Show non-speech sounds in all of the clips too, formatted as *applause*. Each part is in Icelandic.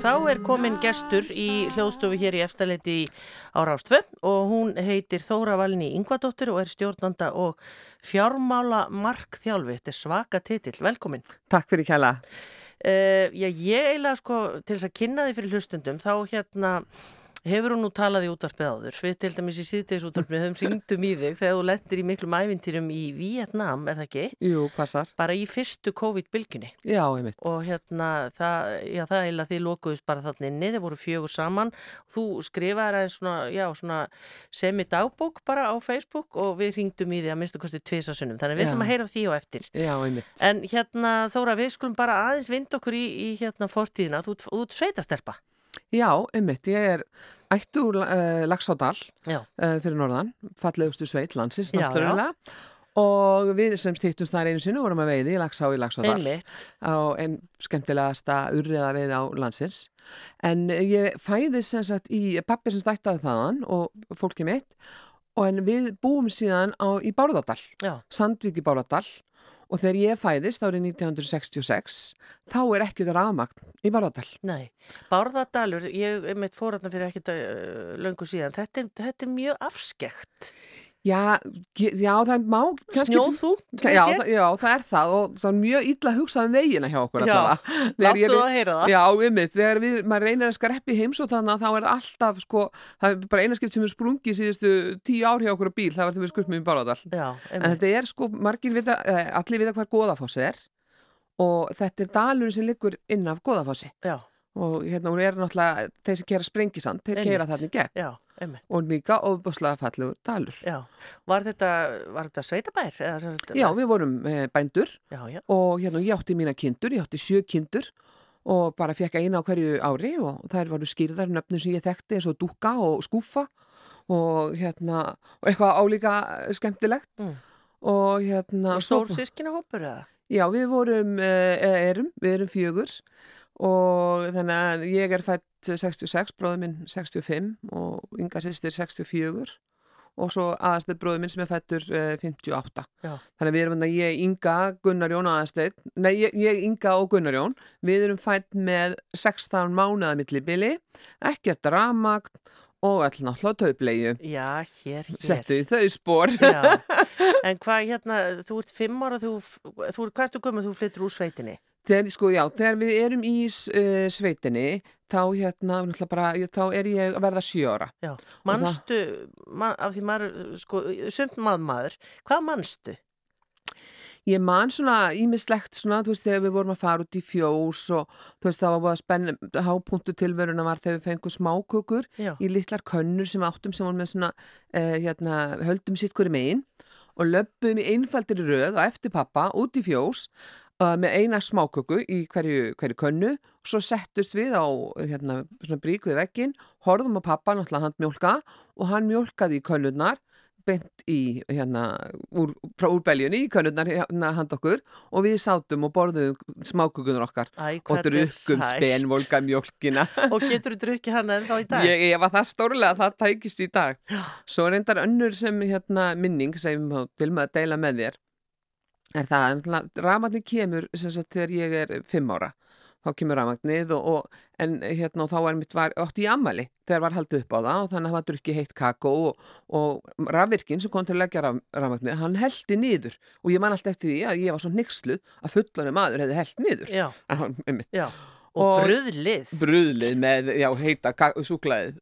þá er komin gestur í hljóðstofu hér í efstaleiti á Rástfö og hún heitir Þóra Valni Yngvadóttir og er stjórnanda og fjármála markþjálfi. Þetta er svaka titill. Velkomin. Takk fyrir kæla. Uh, já, ég eiginlega sko til þess að kynna því fyrir hlustundum þá hérna Hefur hún nú talað í útvarpið áður? Við til dæmis í síðdeis útvarpið höfum hringtum í þig þegar þú lettir í miklum ævintýrum í Vietnam, er það ekki? Jú, passar. Bara í fyrstu COVID-bylginni. Já, einmitt. Og hérna, það, já, það að þið lokuðist bara þarna inni, þið voru fjögur saman. Þú skrifaði aðeins svona, já, svona semi dagbók bara á Facebook og við hringtum í því að minnstu kostið tvisasunum. Þannig við ætlum að heyra því og eftir. Já, einmitt. En hérna, Þóra, við skulum bara aðeins vind okkur í, í hérna. Já, einmitt, ég er ættu úr uh, Lagsádal uh, fyrir norðan, fallegustu sveit landsins náttúrulega. Og við sem stýttumst þar einu sinu vorum að veiði í Lagsá í Lagsádal á einn skemmtilegasta urriða veið á landsins. En ég fæði sem sagt í pappir sem stættaði þaðan og fólki mitt. Og en við búum síðan á, í Bárðardal, Sandvík í Bárðardal Og þegar ég fæðist árið 1966, þá er ekki það rafmagn í Bárðardal. Nei, Bárðardalur, ég mitt fóröldna fyrir ekkit uh, löngu síðan, þetta, þetta er mjög afskekt. Já, já, það má Snjóðu? Já, já, það er það og það er mjög illa að hugsa um vegina hjá okkur Já, láttu það að heyra það. Já, ymmið, þegar við, maður reynir að skreppi heims og þannig að þá er alltaf, sko það er bara einaskipt sem er sprungið síðustu tíu ár hjá okkur á bíl, það var þegar við skurfum í Bárádal En þetta er sko, margir vita eh, allir vita hvað Góðafoss er og þetta er dalur sem liggur inn af Góðafossi Já. Og hérna hún er náttúrulega, þeir sem kera sprengisand þeir Já, og líka ofbúslega fallegur dalur Já, var þetta, þetta sveitabær? Já, við vorum eh, bændur já, já. og hérna ég átti mína kindur, ég átti sjö kindur og bara fekk eina á hverju ári og þær varu skýrðar nöfnum sem ég þekkti eins og dúka og skúfa og hérna og eitthvað álíka skemmtilegt mm. og hérna Og stór sískina hópur eða? Já, við vorum, eh, erum, við erum fjögur og þannig að ég er fætt 66, bróður minn 65 og ynga sýstir 64 og svo aðastöð bróður minn sem er fættur uh, 58 Já. þannig að við erum ég, Inga, Gunnar Jón aðastöð nei, ég, ég, Inga og Gunnar Jón. Við erum fætt með 16 mánuða millibili, ekkert ramagt og all náttúrulega tauplegju Já, hér, hér. Settu í þau spór *laughs* En hvað hérna, þú ert fimm ára þú, þú, hvað ertu gömur þú flyttur úr sveitinni? Þegar, sko, já, þegar við erum í uh, sveitinni, þá, hérna, bara, þá er ég að verða sjóra. Já, mannstu, man, af því maður, sko, sumt maður maður, hvað mannstu? Ég man svona ímislegt svona, þú veist, þegar við vorum að fara út í fjós og þú veist, það var bara spenn, hápunktu tilveruna var þegar við fengum smákökur Já. í litlar könnur sem áttum sem vorum með svona, uh, hérna, höldum sitt hverju megin og löpum í einfaldir röð og eftir pappa út í fjós Uh, með eina smáköku í hverju, hverju könnu og svo settust við á hérna, brík við vekkin, horfum á pappa náttúrulega hann mjölka og hann mjölkaði í könnurnar bent í hérna úr, frá úrbeljunni í könnurnar hérna hand okkur og við sátum og borðum smákökunar okkar. Æ, og drukkum spenvolga mjölkina *laughs* og getur þú drukkið hann en þá í dag? Ég, ég var það stórlega að það tækist í dag. Svo reyndar önnur sem hérna minning sem til með að deila með þér er það, rafmagnir kemur sagt, þegar ég er fimm ára. Þá kemur rafmagnir og, og, en hérna og þá er mitt var ótt í ammali þegar var haldið upp á það og þannig að það var drukkið heitt kakó og, og rafvirkinn sem kom til að leggja rafmagnir, hann heldi niður. Og ég man alltaf eftir því að ég var svo nixluð að fullanum maður hefði held niður. Já, *laughs* um, já. og bröðlið bröðlið með, já, heita súklaðið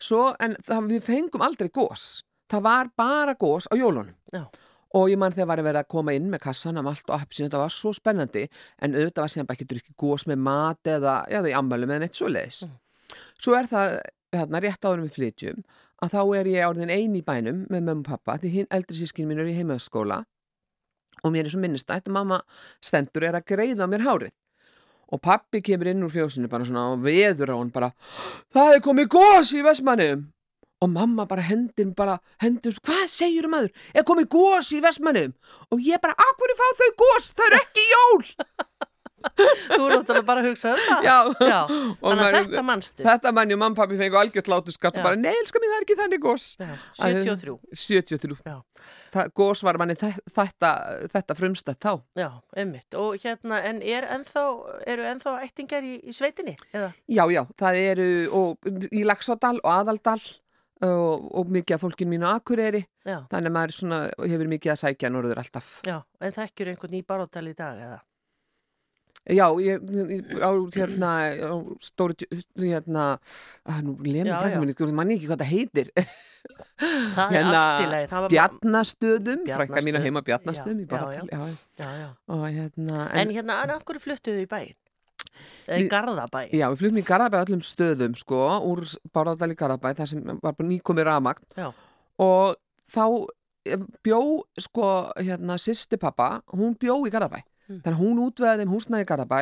svo, en það, við fengum aldrei gós það var bara gós á jólunum. Já og ég mann þegar var að vera að koma inn með kassan af allt og appsinn, þetta var svo spennandi en auðvitað var sem bara ekki drukkið gós með mat eða, eða í ammælum eða neitt svo leiðis mm. svo er það, hérna, rétt áður við flytjum, að þá er ég árðin eini í bænum með mömmu og pappa, því hinn eldri sískin mín er í heimaðskóla og mér er svo minnist að þetta mamma stendur er að greiða mér hárið. Og pappi kemur inn úr fjósinu bara svona og veður á hann bara það er komið gós í Vestmannum og mamma bara hendin bara hendin, hvað segir um aður er komið gós í Vestmannum og ég bara, akkur er fá þau gós, það er ekki jól *laughs* Þú er náttúrulega bara að hugsa um það. Já. Já. Þannig að maður- þetta manstu. Þetta mann og mamma pappi fengu algjört látu skatt og bara, nei, elskar mér, það er ekki þannig gós. Já, 73. 73. Já. Gós var manni þe- þetta, þetta frumstætt þá. Já, einmitt. Og hérna, en er ennþá, eru ennþá ættingar í, í sveitinni? Eða? Já, já, það eru og, í Laxádal og Aðaldal og, og mikið af fólkin mínu Akureyri. Já, Þannig að maður svona, hefur mikið að sækja norður alltaf. já. En þekkjur einhvern í baróttal í dag, eða? Já, ég, ég- á hérna, á stóri, hérna, að nú lemur já. minni, ég manni ekki hvað það heitir. Það Hérna, er. Það var- Bjarnastöðum, frækka mín að heima Bjarnastöðum, Já, ég bara já, já, já. Já. Og hérna, En, hérna, en af hverju fluttuðu í bæinn? Í Garðabæ? Já, við fluttum í Garðabæ öllum stöðum sko, úr Báradal í Garðabæ þar sem var bara nýkomið ramagn Já. og þá eh, bjó sko hérna sýsti pappa, hún bjó í Garðabæ Mm. þannig að hún útveði þeim húsnaði í Garðabæ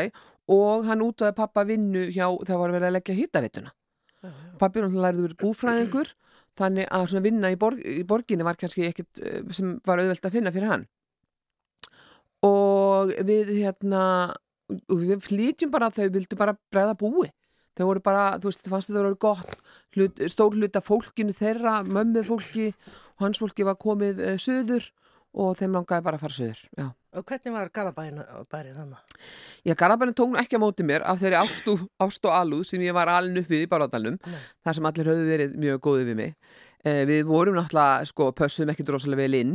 og hann útveði pappa vinnu hjá þegar var verið að leggja já. pappi náttúrulega lærið verið búfræðingur þannig að svona vinna í, borg, í borginni var kannski ekkit eh, sem var auðvelt að finna fyrir hann og við hérna og við flytjum bara þau vildu bara bregða búi þau voru bara, þú veist, fannst þetta voru gott hlut, stór hlut af fólkinu þeirra mömmu fólki og hans fólki var komið uh, söður og þeim langaði bara að fara söður já. Og hvernig var Garðabæinn bærið þannig? Já, Garabærin tók nú ekki á móti mér af þeirri ástu, ástu og alúð sem ég var alin upp við í Nei. þar sem allir höfðu verið mjög góðið við mig. Eh, við vorum náttúrulega, sko, pössum ekki drosalega vel inn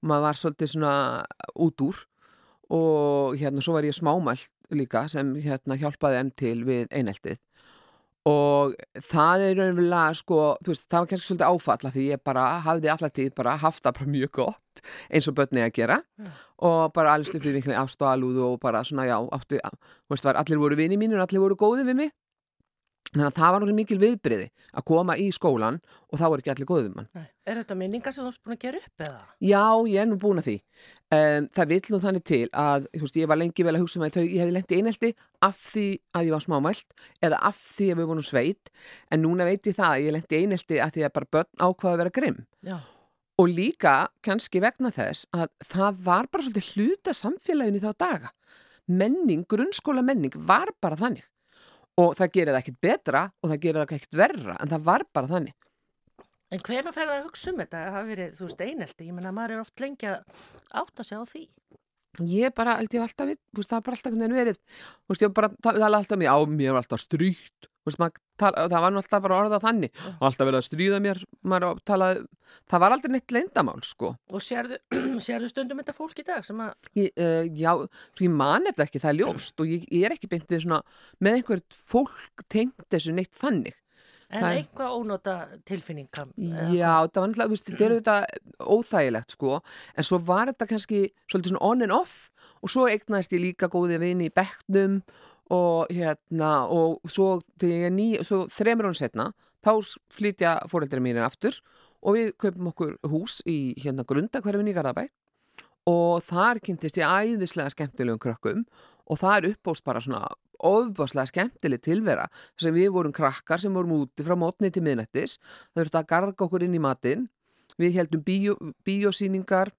og maður var svolítið svona út úr og hérna, svo var ég smámælt líka sem hérna hjálpaði enn til við eineltið. Og það er raunverulega sko, þú veist, það var kannski svolítið áfalla því ég bara hafði alltaf tíð bara haft það bara mjög gott eins og börni að gera. Já. og bara alls upp í miklu alúð og bara svona já, áttu, þú veist, var, allir voru vini mínir og allir voru góði við mig þannig að það var náttúrulega mikil viðbriði að koma í skólan og þá voru ekki allir við mann Nei. Er þetta minningar sem þú ert búin að gera upp eða? Já, ég er nú búin að því. Um, það vill nú þannig til að, veist, ég var lengi vel að hugsa með þau, ég hefði lent í einelti af því að ég var smámælt eða af því að við vorum sveit, en núna veit ég það að ég lent í einelti að því að bara börn ákvaða að vera grimm. Já. Og líka, kannski vegna þess, að það var bara svolítið hluta samfélaginu þá daga. Menning, grunnskóla menning var bara þannig. Og það gerir það ekkert betra og það gerir það ekkert verra, en það var bara þannig. En hvernig fer það að hugsa um þetta? Það hafi verið, þú veist, einelti. Ég menna, maður er oft lengi að átta sig á því. Ég bara, held ég alltaf, þú veist, það var bara alltaf einhvern veginn verið, þú veist, ég bara, það var alltaf mér, á, mér var alltaf stríkt, þú veist, tala, það var nú alltaf bara orðað þannig, og alltaf verið að stríða mér, talaði, það var aldrei neitt leyndamál, sko. Og sérðu, *clears throat* sérðu stundum þetta fólk í dag sem að, Ég, uh, já, ég man þetta ekki, það er ljóst, og ég, ég er ekki beintið svona, með einhvert fólk tengt þessu neitt þannig. en Það eitthvað ónóta tilfinningam. Já, það var þú veist, þetta er auðvitað óþægilegt, sko, en svo var þetta kannski svolítið svona on and off og svo eignaðist ég líka góði vini í bekknum og hérna, og svo ný, svo þremur hún setna, þá flytja fóreldri mínir aftur og við kaupum okkur hús í hérna grundakverfin í Garðabæ og þar kynntist ég æðislega skemmtilegum krökkum og það er uppbóst bara svona ofbáslega skemmtileg tilvera þess að við vorum krakkar sem vorum úti frá mótni til miðnættis þau þurftu að garga okkur inn í matinn. Við heldum bíó, bíósýningar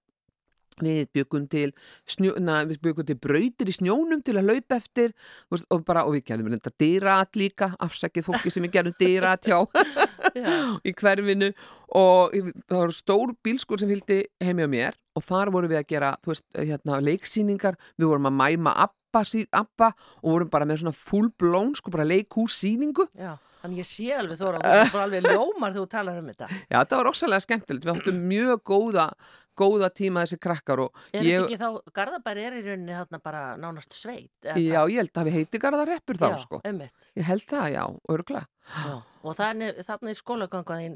við byggum til til brautir í snjónum til að laupa eftir og, bara, og við gerðum reynda dyrat líka afsækið fólki sem við gerðum dyrat hjá *laughs* Já, í hverfinu og það var stór bílskur sem hildi heimi á mér og þar vorum við að gera veist, hérna, leiksýningar við vorum að mæma Abba, sí- Abba og vorum bara með svona full blown sko bara leikhússýningu já. Þannig ég sé alveg þóra, þú er bara alveg ljómar þegar þú talar um þetta. Já, þetta var ósalega skemmtilegt, við áttum mjög góða, góða tíma þessi krakkar og Er ég, þetta ekki þá, Garðabæri er í rauninni þarna bara nánast sveit? eða já, ég held að við heiti Garðareppur þá, já, sko. einmitt. Ég held það, já, örglega. Já. Og þannig,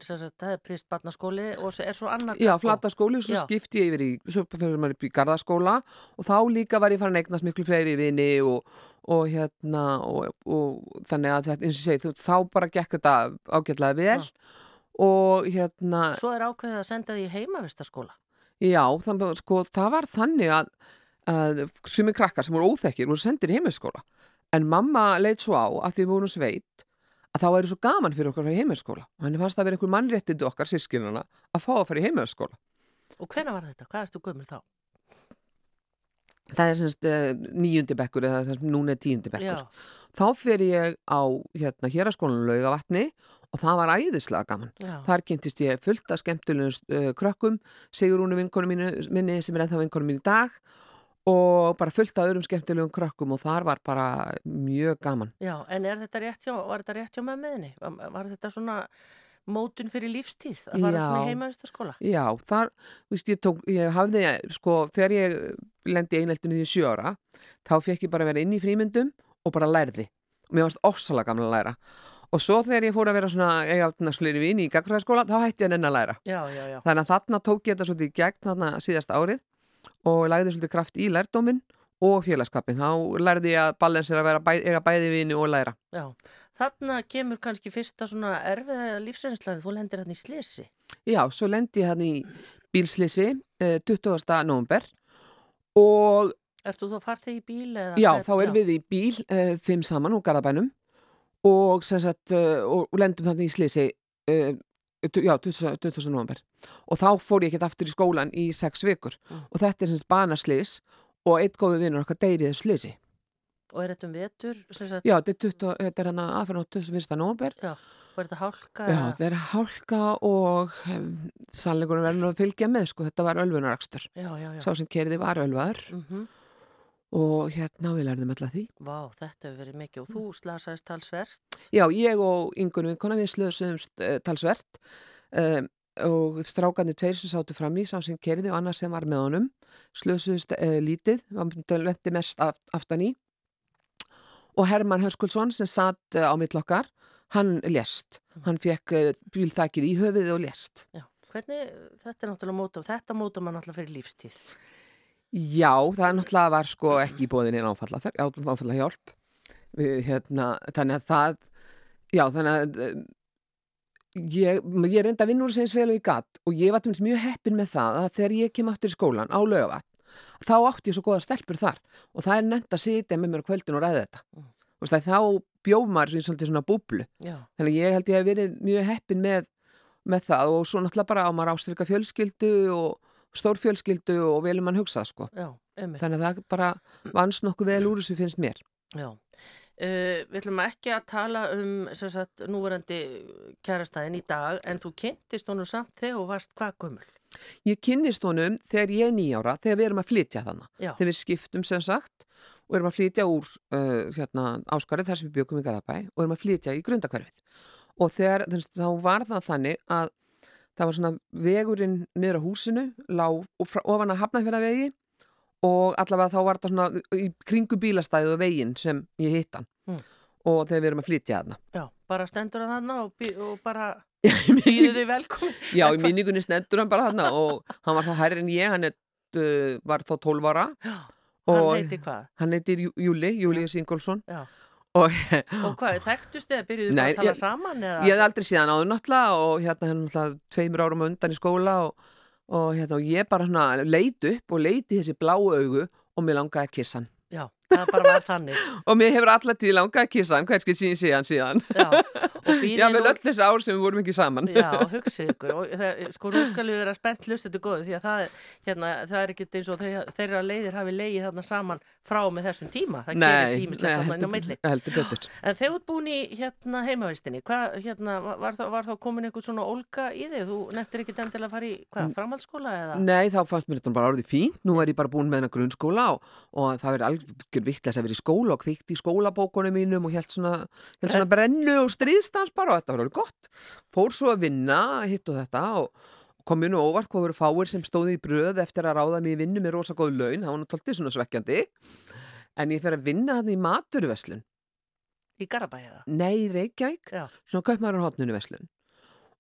sem sagt, það er fyrst barnaskóli og er svo annar Já, gaggó. flataskóli, svo Já. skipti ég yfir í, í Garðaskóla og þá líka var ég farin að eignast miklu fleiri vini og, og hérna, og, og þannig að þetta, eins og ég segi, þú- þá bara gekk þetta ágætlega vel og hérna, Svo er ákveðið að senda því í heimavistaskóla. Já, þannig að sko, það var þannig að, að sumi krakkar sem voru óþekkir voru sendir í heimilskóla. En mamma leit svo á að því við vorum sveit að þá væri svo gaman fyrir okkar að fara í heimilskóla. Og henni fannst að vera einhver mannréttindi okkar sískinuna að fá að fara í heimilskóla. Og hvena var þetta? Hvað ertu gömul þá? Það er semst uh, níundi bekkur eða það sem núna er tíundi bekkur. Já, þá fer ég á hérna héraskólanum laugavatni og það var æðislega gaman. Já, þar kynntist ég fullt af skemmtulegum uh, krökkum Sigrúnu vinkonu mínu, minni sem er ennþá vinkonu mín í dag og bara fullt af öðrum skemmtulegum krökkum og þar var bara mjög gaman. Já, en er þetta rétt hjá, var þetta rétt hjá mömmuðinni? Var, var þetta svona mótun fyrir lífstíð að fara Já. svona í heimavistaskóla? Já, þar, víst, ég tók, ég hafði, sko, þegar ég lendi eineltinu í sjö ára, þá fekk ég bara að vera inn í frímyndum og bara lærði. Og mér varst ofsalega gamla að læra. Og svo þegar ég fór að vera svona, ég fleiri vini í gagfræðaskóla, þá hætti ég að nenn að læra. Já, já, já, Þannig að þarna tók ég þetta svolítið í gegn þarna síðast árið og lagði svolítið kraft í lærdóminn og félagskapin. Þá lærði ég að balansera að vera bæ, eiga bæði vini og læra. já. Þarna kemur kannski fyrsta svona erfiða lífsreynslan, þú lendir hann í slisi. Já, svo lendi hann í bílslisi eh, 20. november og Ertu þú þá farþið í bíl eða? Já, þá erum við í bíl, uh, fimm saman úr Garðabænum og, sagt, uh, og lendum þannig í slisi, uh, tu- já, 20. 20. november. Og þá fór ég ekkert aftur í skólan í sex vikur. Mm. Og þetta er sem sagt banaslis og eitt góðu vinnur okkar deyriði slisi. Og er þetta um vetur? Já, þetta er, 20, þetta er hann aðferðan á 21. november. Já, og er þetta hálka? Já, þetta er hálka og um, sannleikunum verður nú að fylgja með, sko, þetta var ölfunarakstur. já, já. já. Sá sem kerði var ölvaður Mm og hérna við lærðum alltaf því. Vá, þetta hefur verið mikið og þú slasaðist talsvert. Já, ég og yngunum vinkona við slöðsumst uh, talsvert um, og strákarnir tveir sem sátu fram í, sá sem kerði og annar sem var með honum, slöðsumst uh, lítið, var lendi mest aft, aftan í og Herman Höskulsson sem satt uh, á millokkar, hann lést, hann fekk uh, bílþakið í höfuðið og lést. Já, hvernig, þetta er náttúrulega móta, þetta móta maður náttúrulega fyrir lífstíð. Já, það náttúrulega var sko ekki í bóðinni áfalla, áfalla hjálp við, hérna, þannig að það já, þannig að eh, ég, ég reynda að vinna úr sem vel og ég gatt og ég var mjög heppin með það að þegar ég kem aftur í skólan á lögavat þá átti ég svo góða stelpur þar og það er nefnt að sitja með mér á kvöldin og ræða þetta Mm. og þá bjóð maður svona, búblu Já, þannig ég held ég hef verið mjög heppin með, með það og svo náttúrulega bara á maður ástyrka fjölskyldu og stórfjölskyldu og velum mann hugsað sko já, þannig að það bara vans nokkuð vel úr þessu finnst mér Já. Uh, við ætlum ekki að tala um sagt, núverandi kærastæðin í dag en þú kynntist honum samt þegar þú varst hvað gömul. Ég kynnist honum þegar ég er nýjára þegar við erum að flytja þannig þegar við skiptum sem sagt og erum að flytja úr uh, hérna, áskarið þar sem við bjökum í Garðabæ og erum að flytja í grundakverfið og þegar þess, þá var það þannig að það var svona vegurinn niður á húsinu lág frá, ofan að hafna vegi og allavega þá var þetta svona í kringu bílastæðu og veginn sem ég hitt hann. Mm. og þegar við erum að flytja þarna. Já, bara stendur hann þarna og, og bara Já, í minningunni stendur hann bara þarna og hann var þá hærri en ég, hann er, uh, var þá 12 ára hann heiti hvað? hann heitir Jú- Júli, Július Ingólfsson Já. og Og hvað, þekktust að byrjuðu Nei, að tala ég- saman? Eða? ég hef aldrei síðan áður náttúrulega og hérna hann náttúrulega tveimur árum undan í skóla og, og hérna og ég bara svona leit upp og leiti þessi bláu augu og mér langaði að kissa hann það bara var þannig. *laughs* og mér hefur alltaf tíð langað að kissa hann hvern skil síðan síðan Já, Já, vel öll þessi ár sem við vorum ekki saman Já, hugsið ykkur og það, sko nú skal við vera spennt hlustuðu góðu því að það, er- hérna, það er ekkert eins og þau, þeirra leiðir hafi leiðið þarna saman frá með þessum tíma, það gerist nei, ímislegt þarna inn á betur En þegar þú búin í hérna heimavistinni, hvað, hérna, var, þá, var þá komin einhvern svona ólga í þig? Þú nettir ekki den til að fara í, hvað, framhaldsskóla eða? Nei, þá fannst mér þetta bara orðið fínt. Nú er ég bara búin með hennar grunnskóla og, og það verið algjör vittlega að vera í skóla og kvikt í skólabókunum mínum og held svona, held svona brennu og stríðstans bara og þetta var alveg gott. Fór svo að vinna, hitt og þetta og kom mér nú óvart hvað voru fáir sem stóði í bröð eftir að ráða mig í vinnu með rosa góð laun. Það var tóltið svona svekkjandi. En ég fer að vinna hann í maturverslun. Í Garabæða? Nei, í Reykjavík, Já, svona kaupmaður á hotninu verslun.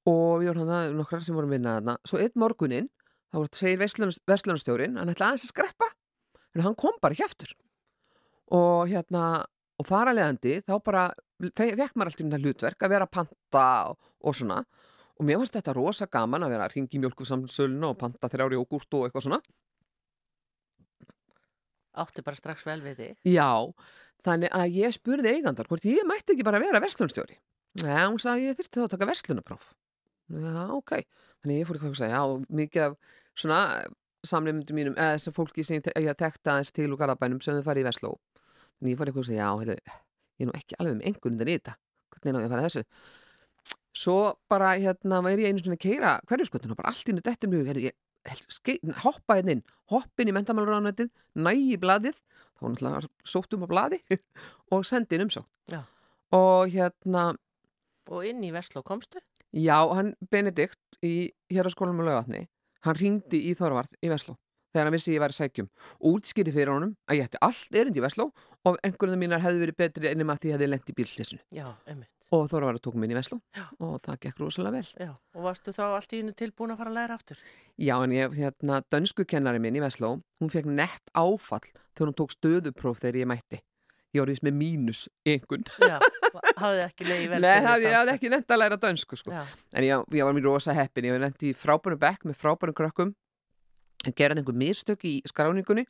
Og við vorum hann nokkrar sem vorum að vinna þarna. Svo einn morgunin, þá segir verslunarstjórin, hann ætlaði aðeins að skreppa, en hann kom bara eftir. Og hérna, og þar að leiðandi, þá bara fe- fekk maður alltaf þetta hlutverk að vera að panta og, og svona. Og mér fannst þetta rosa gaman að vera að ringi mjölkusamsöluna og panta þrjári og gúrt og eitthvað svona. átti bara strax vel við þig. Já, þannig að ég spurði eigandar hvort ég mætti ekki bara vera verslunarstjóri. Já, hún sagði ég þyrfti þá að taka verslunarpróf. Já, ok. Þannig ég fór eitthvað að segja, já, mikið af svona samleimundum mínum, eða þessar fólki sem ég, te- ég tekta aðeins til úr Garðabænum sem þau farið í Vesló en ég fór eitthvað að segja, já, heyrðu, ég er nú ekki alveg með einhvern undan í þetta hvernig er nú ég að fara að þessu svo bara hérna var ég einu svona að keira hverjuskotun og bara allt heyrðu, ég skei, hoppa hérna inn hoppin í mentamáluránættið, næ í blaðið þá náttúrulega sótt um á blaði *laughs* og sendi inn umsókn Já. og hérna Og inn í Vestló komstu? Já, hann Benedikt í hér hann ringdi í Þorvard í Vesló þegar hann vissi ég væri sækjum og útskýri fyrir honum að ég ætti allt erindi í Vesló og einhverjum mínar hefði verið betri ennum að því hefði lent í einmitt. og Þorvard tók minn í Vesló Já. og það gekk rosalega vel. Já, og varstu þá allt í innu tilbúin að fara að læra aftur? Já, en ég, hérna, dönsku kennari minn í Vesló, hún fekk nett áfall þegar hún tók stöðupróf þegar ég mætti. Ég var vís með mínus einhvern. *laughs* Hafði ekki leiði vel Nei, það, ég hafði ekki nett að læra dönsku, sko. En ég, ég var mér rosa heppin, ég var nefnt í frábærum bekk með frábærum krökkum. En gerði einhver mistök í skráningunni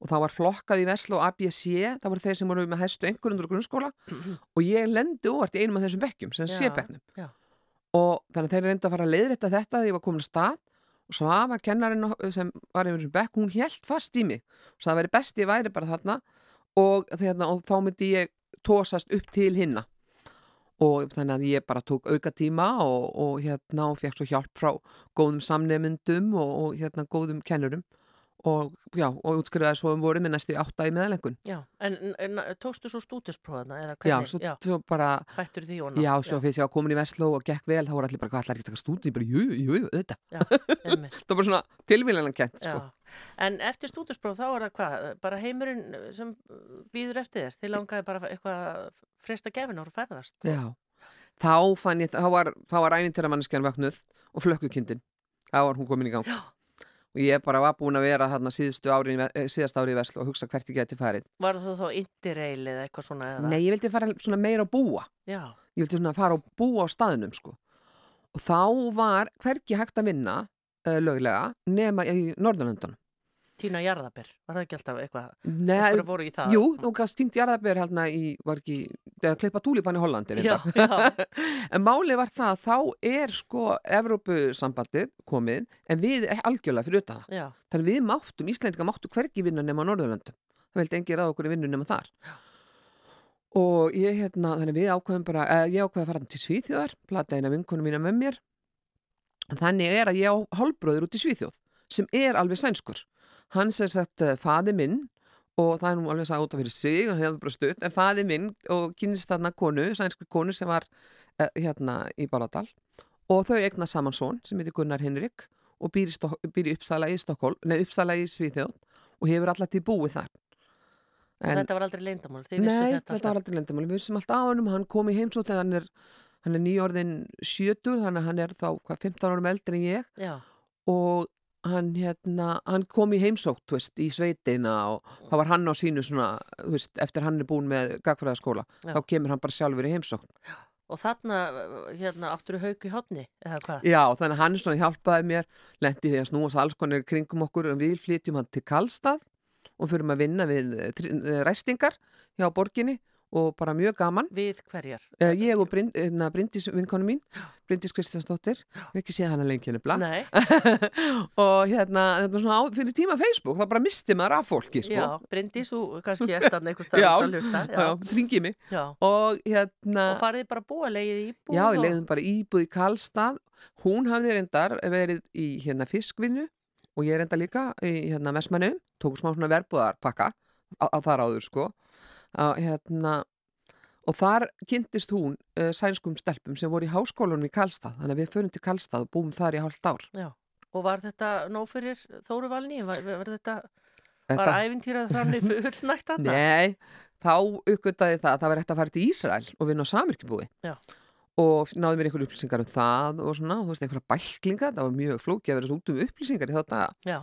og það var flokkað í Veslu og ABC, það voru þeir sem voru með hæstu einhverjundur grunnskóla. Og ég lendi óvart í einum af þessum bekkjum, sem Já, sé-bekknum já. og þannig þeir reyndu að fara að leiðrétta þetta þegar ég var komin að stað. Og Svafa, kennarinn sem var yfir þessum bekk, hún hélt fast í mig. Og það væri best ég væri bara þarna. Og, þarna, og þá myndi ég tósast upp til hinna. Og þannig að ég bara tók auka tíma og, og hérna og fekk svo hjálp frá góðum samnefndum og, og hérna góðum kennurum og og útskrifaði svo um voru með næstu átta í meðalengun já. En, en tókstu svo stúdisprófana eða já, svo, já, bara hættur því ná. já, svo fyrst ég var komin í Vestló og gekk vel, þá voru allir bara, hvað allar ekki að taka stúdi ég bara, jú, jú, jú, *laughs* einmitt. það var svona tilvílan kent, sko Já. En eftir stúdispróf þá er það hvað? Bara heimurinn sem býður eftir þér? Þið langaði bara eitthvað að fresta gefinar og ferðast? Já, þá fann ég, þá var, var ævintýra manneskjan vaknuð og flökkukindin, þá var hún komin í gang. Og ég bara var búin að vera þarna ári, eh, síðast ári í Veslu og hugsa hvert ég geti farið. Var það þá interrail eða eitthvað svona? Eða? Nei, ég vildi fara svona meira að búa. Já, Ég vildi svona fara að búa á staðnum, sko. Og þá var hvergi hægt að vinna uh, löglega nema í Norðurlöndunum. Tína Jarðabir, var það ekki alltaf eitthvað? Nei, Okkur voru í það? jú, þú gafst týnt jarðabér hérna í, var ekki, eða klippa túlipan í Hollandi. Já, reyndar. já, *laughs* En málið var það að þá er sko Evrópusambandið komið en við er algjörlega fyrir það. já, Þannig við máttum, Íslendinga máttu hvergi vinna nema Norðurlöndum. Það vildi engi ráða okkur í vinnu nema þar. Og ég hérna, þannig við ákveðum bara, eh, ég ákveði að fara til Svíþjóðar, plata eina vinkonu mína með mér. Þannig er að ég á hálbróður út í Svíþjóð sem er alveg sænskur. Hans er sagt uh, faði minn og það er nú alveg að út af fyrir sig og hefur bara stutt, en faði minn og kynist þarna konu, sænskri konu sem var uh, hérna í Báladal og þau egna saman són sem heitir Gunnar Henrik og býr í, býr í Uppsala í Stokkól, nei Uppsala í Svíþjóð og hefur alltaf til búið þar. En, þetta var aldrei vissu Nei, þetta þetta var aldrei lendamál. Við vissum alltaf á hann hann kom í heimsótt þegar hann er, hann er nýjórðin sjötur, þannig að hann er þá hvað, 15 árum eldri en ég Já, og hann, hérna, hann kom í heimsótt veist, í sveitina og þá var hann á sínu svona, veist, eftir hann er búin með gagfræðaskóla, Já. þá kemur hann bara sjálfur í heimsótt. og þarna, hérna, hauk í hodni, eða hvað? Já, þannig að hann svona hjálpaði mér, lendi því að snúast alls konar kringum okkur og við flytjum hann til Kallstað og fyrir að vinna við eh, eh, ræstingar hjá borginni og bara mjög gaman. Við hverjar? Uh, ég og Brind, uh, Bryndís vinkonu mín, Bryndís Kristjánsdóttir, ekki séð hana lengi henni blað. Nei, *laughs* og hérna, þetta er svona á, fyrir tíma Facebook, þá bara misti maður af fólki, sko. já, Bryndís, þú kannski ert stað já, að hlusta. já, *laughs* ringið mig. já. Og hérna, Og farið bara að búa, leiðið íbúð já, ég leiðum bara íbúð í Karlstað. Hún hafði reyndar verið í hérna fiskvinnu og ég reynda líka í hérna Vestmannu, tók smá svona verbúðarpakka á, á þar áður, sko. Á, hérna, og þar kynntist hún uh, sænskum stelpum sem voru í háskólanum í Karlstað, þannig að við förum til Karlstað og búum þar í hálft ár. Já, og var þetta nóg fyrir Þóru Valni? Var, var þetta, Þetta- var æfintýrað þannig *laughs* fullnægt þarna? Nei, þá uppgötaði það að það var eftir að fara til Ísrael og vinna á samirkjubúi Já. og náði mér einhver upplýsingar um það og svona, þú veist, einhverja bæklinga það var mjög flókið að vera svo út um upplýsingar í þá daga Já,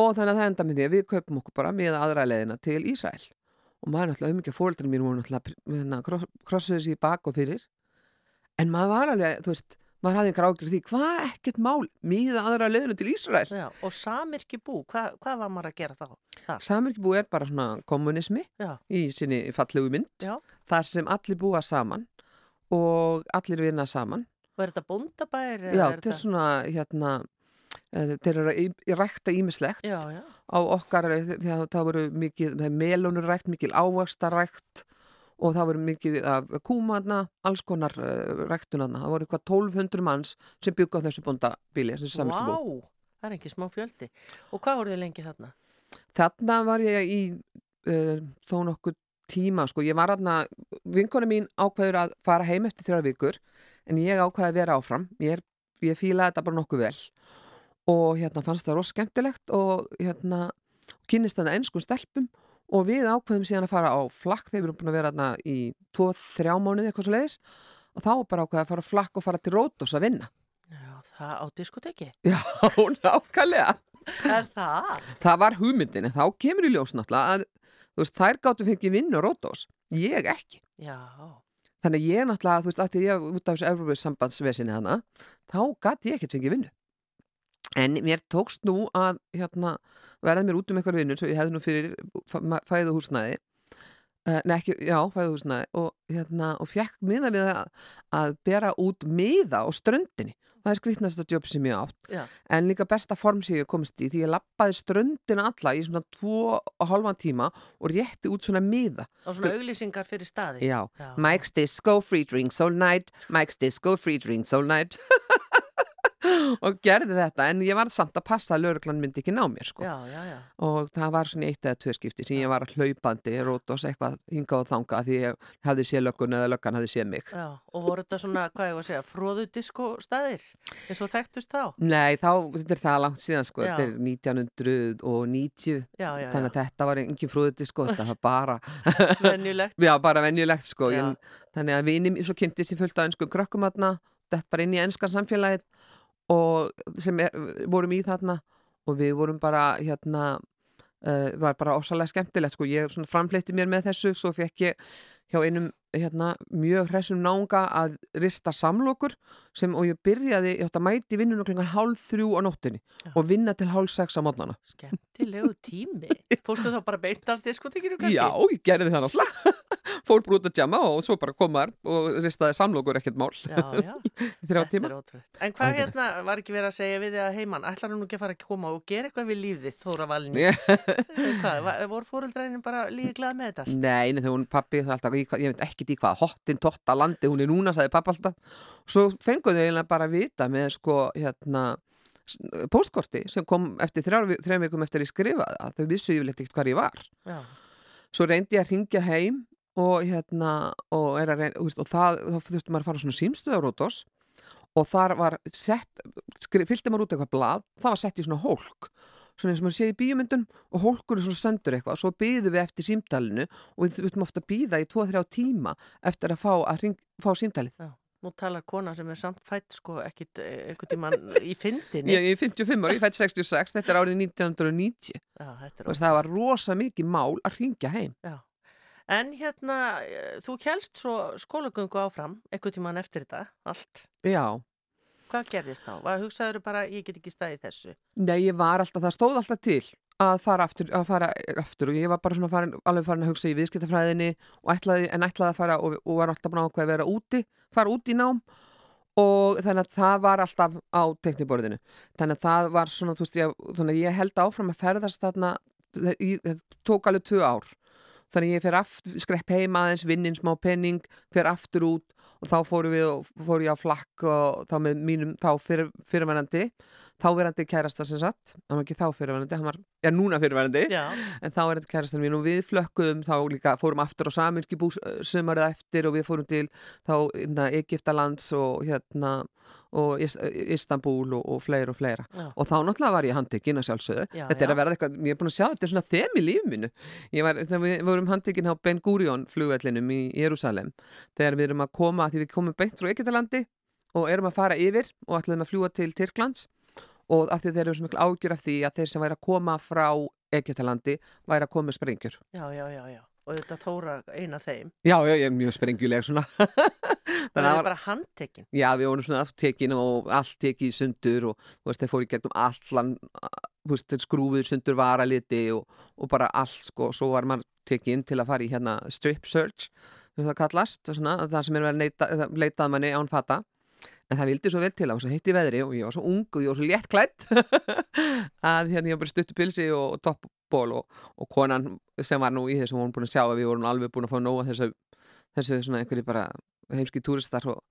og þannig að það enda með því að við kaupum okkur bara með aðra leiðina til Ísrael og maður náttúrulega umikið fóreldrar mín voru náttúrulega hérna, kross, krossuðu sér í bak og fyrir en maður var alveg, þú veist maður hafði einhver ágjur því, hvað ekkert mál miða aðra leiðina til Ísrael já, og samirki bú, hva, hvað var maður að gera þá? Það? Samirkjubúi er bara svona kommunismi Já, í sinni fallegu mynd já, þar sem allir búa saman og allir vinna saman og er þetta bóndabær? já, þetta er svona hérna Þeir eru að rækta ímislegt Já, já. á okkar, eh, það, voru mikið, það er melónur rækt, mikil ávaxta rækt og það voru mikið af kúmanna, alls konar uh, ræktunarna. Það voru eitthvað 1200 manns sem byggu á þessu bóndabíli, þessu Vá, samviskubú. það er ekki smá fjöldi. Og hvað voruð þið lengi þarna? Þarna var ég í uh, þó nokkuð tíma, sko. Ég var þarna, vinkona mín ákveður að fara heim eftir þrjá vikur, en ég ákveði að vera áfram. Ég, ég fílaði þetta bara nokkuð vel og hérna fannst það rosa skemmtilegt og hérna kynist þetta ennsku stelpum og við ákveðum síðan að fara á flakk þegar við erum búin að vera þarna í 2-3 mánuði eitthvað svo leiðis og þá bara ákveðið að fara á flakk og fara til Rótos að vinna. Já, það á diskoteki. Já, *laughs* nákvæmlega. Er það? Það var hugmyndin, en þá kemur í ljós náttúrulega að veist, þær gáttu fengið vinnu á Rótos, ég ekki. Já, Þannig að ég náttúrulega, þú veist, aftur ég út af þessu Evropið sambandsvesinni hana, þá gæti ég ekkert fengið vinnu. En mér tókst nú að hérna, verða mér út um eitthvað vinnu, svo ég hefði nú fyrir fæðu húsnæði, uh, nei ekki, já, fæðu húsnæði, og, hérna, og fekk miða við að, að bera út miða á ströndinni. Það er skrýtnasta jobb sem ég átt. já. En líka besta form sem ég komst í því ég lappaði ströndina alla í svona tvo og halvan tíma og rétti út svona miða. Og svona auglýsingar fyrir staði. Já, Já. Mike's Disco Free Drinks All Night Mike's Disco Free Drinks All Night *laughs* og gerði þetta en ég var samt að passa að lauruglan myndi ekki ná mér sko. Já, já, já. og það var svona eitt eða tvö skipti sem ég var hlaupandi rótos eitthvað hingað og þanga því ég hafði séð löggun eða löggan hafði séð mig Já, og voru þetta svona, hvað ég var að segja, fróðu disko staðir, eins og þekktust þá? Nei, þá, þetta er það langt síðan sko, þetta er 1990 Já, já, þannig að þetta var engin frúðuti sko, þetta var bara *laughs* venjulegt. Já, bara venjulegt sko en, Þannig að vinni, svo kynntist ég fullt af ennskum krökkum þetta bara inn í ennskan samfélagið og sem er, vorum í þarna og við vorum bara hérna uh, var bara ósalega skemmtilegt sko, ég framfleytti mér með þessu svo fekk ég hjá einum hérna, mjög hressum náunga að rista samlokur sem, og ég byrjaði, ég átti að mæti vinnunum klukkan hálf þrjú á nóttunni Já. og vinna til hálf sex á mótnana Skemmtilegu tími. *laughs* Fórstu þá bara beint af diskotekinu kannski? Já, ég gerði það náttúrulega *laughs* fór bara út að djama og svo bara komar og ristaði samlokur ekkert mál Já, já. *laughs* í þrjá tíma. En hvað hérna var ekki verið að segja við þig að heimann, ætlar hún ekki að fara að koma og gera eitthvað við lífið, Þóra Valni? Ég- Hvað, va- voru fóreldræðin bara líka glað með þetta? Nei, þegar hún pappi það alltaf, hvað- ég veit ekkert í hvað hottin totta landi hún er núna, sagði pappa alltaf svo fenguðu eiginlega bara að vita með sko, hérna póstkorti sem kom eftir þrjár vikum eftir að ég skrifaði það, þau vissu yfirleitt ekkert hvar ég var. Já, svo reyndi ég að ringja heim og hérna og, að reyna, veist, og það, þá þurfti maður að fara svona símstöðarótos og þar var sett fylgdi maður út eitthvað blað, það var sett í svona hólk svona eins og maður sé í bíumyndun og hólkur er svona sendur eitthvað, svo byðum við eftir símtalinu og við þurftum ofta að býða í 2-3 tíma eftir að fá, að ring, fá símtalið. Já. Nú talar kona sem er samt fætt sko ekkit eh, einhvern tímann í *laughs* fyndinni. ég, er 55 ári, ég fætt 66, þetta er árið 1990 Já, þetta er og það var rosa mikið mál að ringja heim Já. En hérna, eh, þú kjælst svo skólagöngu áfram, einhvern tímann eftir þetta, allt. já, Hvað gerðist þá? Hugsaður bara, ég get ekki staðið þessu? Nei, ég var alltaf, það stóð alltaf til að fara aftur, að fara aftur og ég var bara svona farin, alveg farin að hugsa í viðskiptafræðinni ætlaði, en ætlaði að fara og, og var alltaf búin að ákveða að vera úti, fara út í nám og þannig að það var alltaf á tekniborðinu. Þannig að það var svona, þú veist, ég, þannig að ég held áfram að ferðast þarna, það tók alveg tvö ár. Þannig að ég fer aftur, skrepp heim aðeins, vinnin smá penning, fer aftur út og þá fórum við og fór ég á flakk og þá með mínum þá fyrir, fyrirvænandi þáverandi kærasta sem sagt hann var ekki þá fyrirvænandi, hann var, já núna fyrirvænandi Já, en þá er þetta kærastan mín og við flökkuðum þá líka, fórum aftur á saminski bús sumarið eftir og við fórum til þá hérna, Egiptalands og hérna og Is Istanbul og, og fleira og fleira. Já, og þá náttúrulega var ég handtekinn að sjálfsögðu. Já, þetta er að verða eitthvað, ég er búin að sjá þetta er svona þem í ég var, við vorum handtekinn á Ben Gurion flugvellinum í Jérúsalem þegar við erum að koma, því við komum beint frá Egyptalandi og erum að fara yfir og ætlum að fljúa til Tyrklands og af því þeir eru svo miklu ágjur af því að þeir sem væri að koma frá Egyptalandi væri að koma með sprengjur já, já, já, já. Og þetta Þóra eina þeim. já, já, ég er mjög sprengjuleg svona *laughs* Það er bara handtekinn. Já, við vorum svona aftekinn og allt tekið í sundur og þú veist, þeir fóru í gegnum allan, þú veist, skrúfið sundur varaliti og, og bara allt, sko, svo var maður tekið inn til að fara í hérna strip search, það kallast, svona, það sem er verið að leitað manni án fata, en það vildi svo vel til á þess að heitti veðri og ég var svo ung og ég var svo létt klætt *laughs* að hérna ég var bara stuttu pilsi og, og toppból og, og konan sem var nú í þessum hún búin að sjá að við vorum alveg búin að fá nóga þessu, þessu svona einhverju bara heimski túristar og,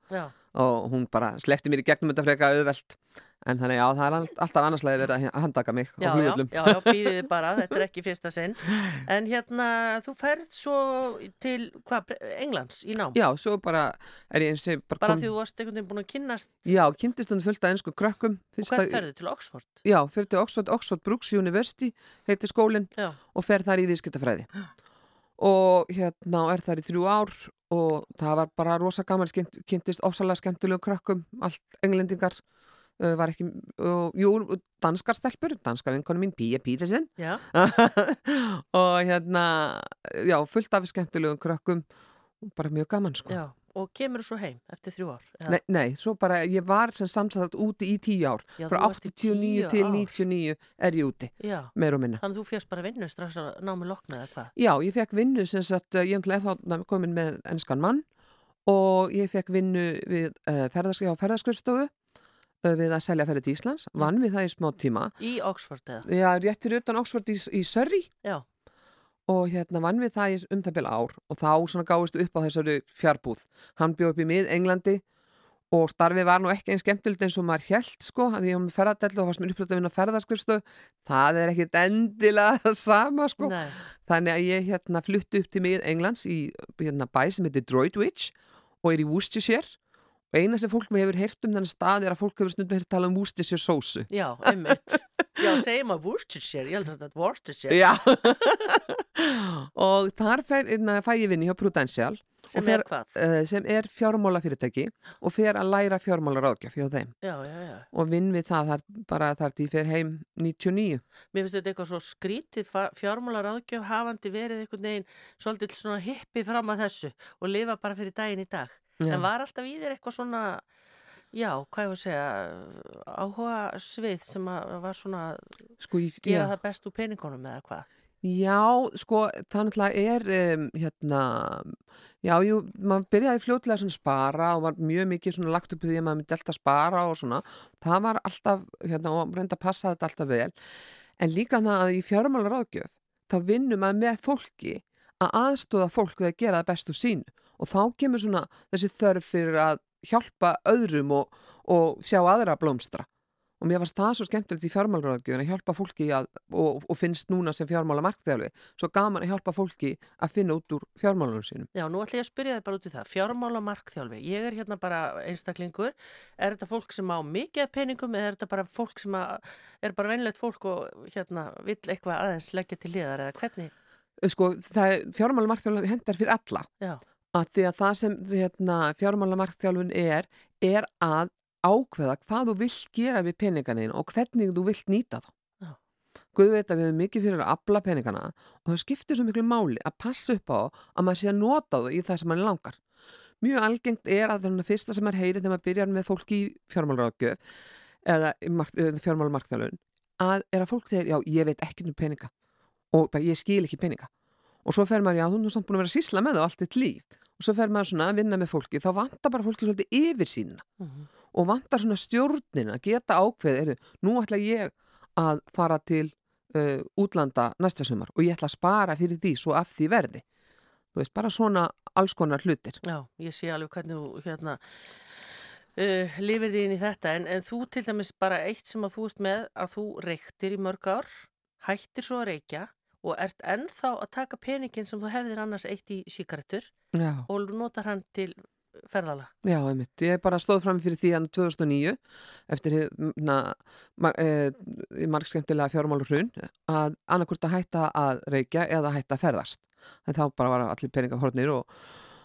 og hún bara slefti mér í gegnum þetta frekar auðvelt. En þannig já, það er all- alltaf annarslega verið að handaka mig já, á já, flugullum já, já, býðið bara, þetta er ekki fyrsta sinn. En hérna, þú ferð svo til, hvað, Englands í nám? Já, svo bara er ég eins og bara, Bara kom- því þú varst einhvern veginn búin að kynnast, Já, kynntist hann fullt af ennsku krökkum. Og hvert ferðu? Til Oxford? Já, fyrir til Oxford, Oxford Brooks University heitir skólinn og fer þar í viðskiptafræði. Og hérna er þar í þrjú ár og það var bara rosa gaman kynntist ofsalega skemmtilegum krökkum allt englendingar uh, var ekki, uh, jú, danskar stelpur danskar vinkonu mín, Pía Pítisinn já, *laughs* og hérna já, fullt af skemmtilegum krökkum bara mjög gaman sko. Já. Og kemur svo heim eftir þrjú ár? Nei, nei, svo bara, ég var sem samsagt úti í tíu ár Já, frá þú varst í 89 tíu til ár. 99 er ég úti, Já, meir og minna þannig að þú férst bara vinnu strax að námi lokna eða hvað? Já, ég fekk vinnu sem sagt, eh, ég er þá komin með ennskan mann og ég fekk vinnu við uh, ferðarsk á ferðarskurstofu uh, við að selja ferði til Íslands, vann við það í smá tíma. Í Oxford eða? Já, rétt fyrir utan Oxford í, í Surrey Já, og hérna vann við það í um það byrja ár og þá svona gáðist upp á þessari fjárbúð. Hann bjóð upp í mið Englandi og starfið var nú ekki eins skemmtilegt eins og maður held sko, að ég var með ferðardellu og varst mér upprætt að vinna á ferðarskurstofu. Það er ekkit endilega það *laughs* sama sko. nei, Þannig að ég hérna flutti upp til mið Englands í hérna bæ sem heitir Droidwich og er í Worcestershire og eina sem fólk hefur heyrt um þennan stað er að fólk hefur stundum heyrt tala um Worcestershire sósu. já, einmitt. Já, segjum að Worcestershire, ég held að þetta er Worcestershire, Já. *laughs* og þar fer, hérna, fæ ég vinni hjá Prudential sem fer- er hvað? uh, sem er fjármálafyrirtæki og fer að læra fjármálaráðgjöf hjá þeim Já, já, já. og vinn við það þar, bara þar til ég fer heim 99. Mér finnst þetta eitthvað svo skrítið fjármálar áðgjöf hafandi verið einhvern veginn svolítið svona hippi fram að þessu og lifa bara fyrir daginn í dag. Já. En var alltaf í þér eitthvað svona, já, hvað ég var að segja, áhuga svið sem að var svona Sko, ég, gera já. það best úr peningunum eða hvað? Já, sko, það náttúrulega er um, hérna, já, jú, maður byrjaði fljótlega svona spara og var mjög mikið svona lagt upp því að maður myndi alltaf spara og svona, það var alltaf, hérna, og reynda að passa þetta alltaf vel, en líka það að í fjármálar ágjöf, þá vinnum maður með fólki að aðstóða fólk við að gera það best úr sínu og þá kemur svona þessi þörf fyrir að hjálpa öðrum og, og sjá aðra blómstra og mér varst það svo skemmtilegt í fjármálaráðgjöfun að hjálpa fólki að, og, og finnst núna sem fjármála markþjálfi, svo gaman að hjálpa fólki að finna út úr fjármálunum sínum Já, nú ætla ég að spyrja þig bara út í það. Fjármála markþjálfi, ég er hérna bara einstaklingur. Er þetta fólk sem á mikið peningum eða er þetta bara fólk sem að, er bara venlegt fólk og hérna vill eitthvað aðeins leggja til liðar eða hvernig? sko, það fjármála markþjálfun hendar fyrir alla Já, að því að það sem hérna, fjármála markþjálfun er, er að ákveða hvað þú vilt gera við peninganin og hvernig þú vilt nýta þá. Guð veit að við hefum mikið fyrir að afla peningana og það skiptir svo miklu máli að passa upp á að maður sé að nota þú í það sem maður langar. Mjög algengt er að það fyrsta sem maður heyri þegar maður byrjar með fólki í fjármálaráðgjöf eða fjármálamarkþjálfun að er að fólk segir, já, ég veit ekki um peninga og bara, ég skil ekki peninga og svo fer maður, já, þú er samt búin að vera að sísla með það allt þitt líf svo fer maður svona að vinna með fólki þá vantar bara fólki svolítið yfir sína. Mhm. og vantar svona stjórnin að geta ákveð, er, nú ætla ég að fara til uh, útlanda næsta sumar og ég ætla að spara fyrir því svo af því verði. Þú veist, bara svona alls konar hlutir. Já, ég sé alveg hvernig þú hérna uh, lifir því inn í þetta. En, en þú til dæmis bara eitt sem að þú ert með að þú reyktir í mörg ár, hættir svo að reykja og ert ennþá að taka peningin sem þú hefðir annars eitt í síkaretur Já, og notar hann til ferðala. já, einmitt, ég bara stóð fram fyrir því hann 2009 eftir na, mar, eh, marg skemmtilega fjármálur hrun að annarkvort að hætta að reykja eða hætta að ferðast. En þá bara var allir peningar hornir og,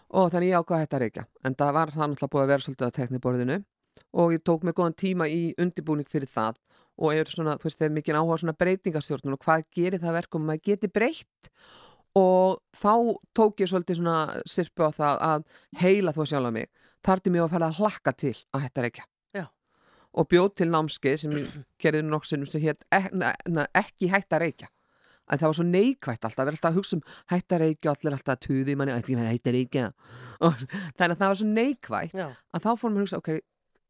og þannig ég ákvað að hætta að reykja. En það var það náttúrulega búið að vera svolítið að tekni borðinu og ég tók mig góðan tíma í undibúning fyrir það og er svona, þú veist, þegar mikið áhuga svona breytingastjórnun og hvað gerir það verkum að maður geti breytt. Og þá tók ég svolítið svona sirpu á það að heila þú sjálf mig. Þar til mér að fara að hlakka til að hætta að reykja. Já. og bjóð til námskeið sem ég gerði nokk sinnum sem hétt ne, ekki hætta að reykja. Að það var svo neikvætt alltaf, verið alltaf að hugsa um hætta að reykja og allir alltaf að tuði manni, ekki að að reykja? *laughs* Og þannig að það var svo neikvætt Já, að þá fórum við að hugsa, ok,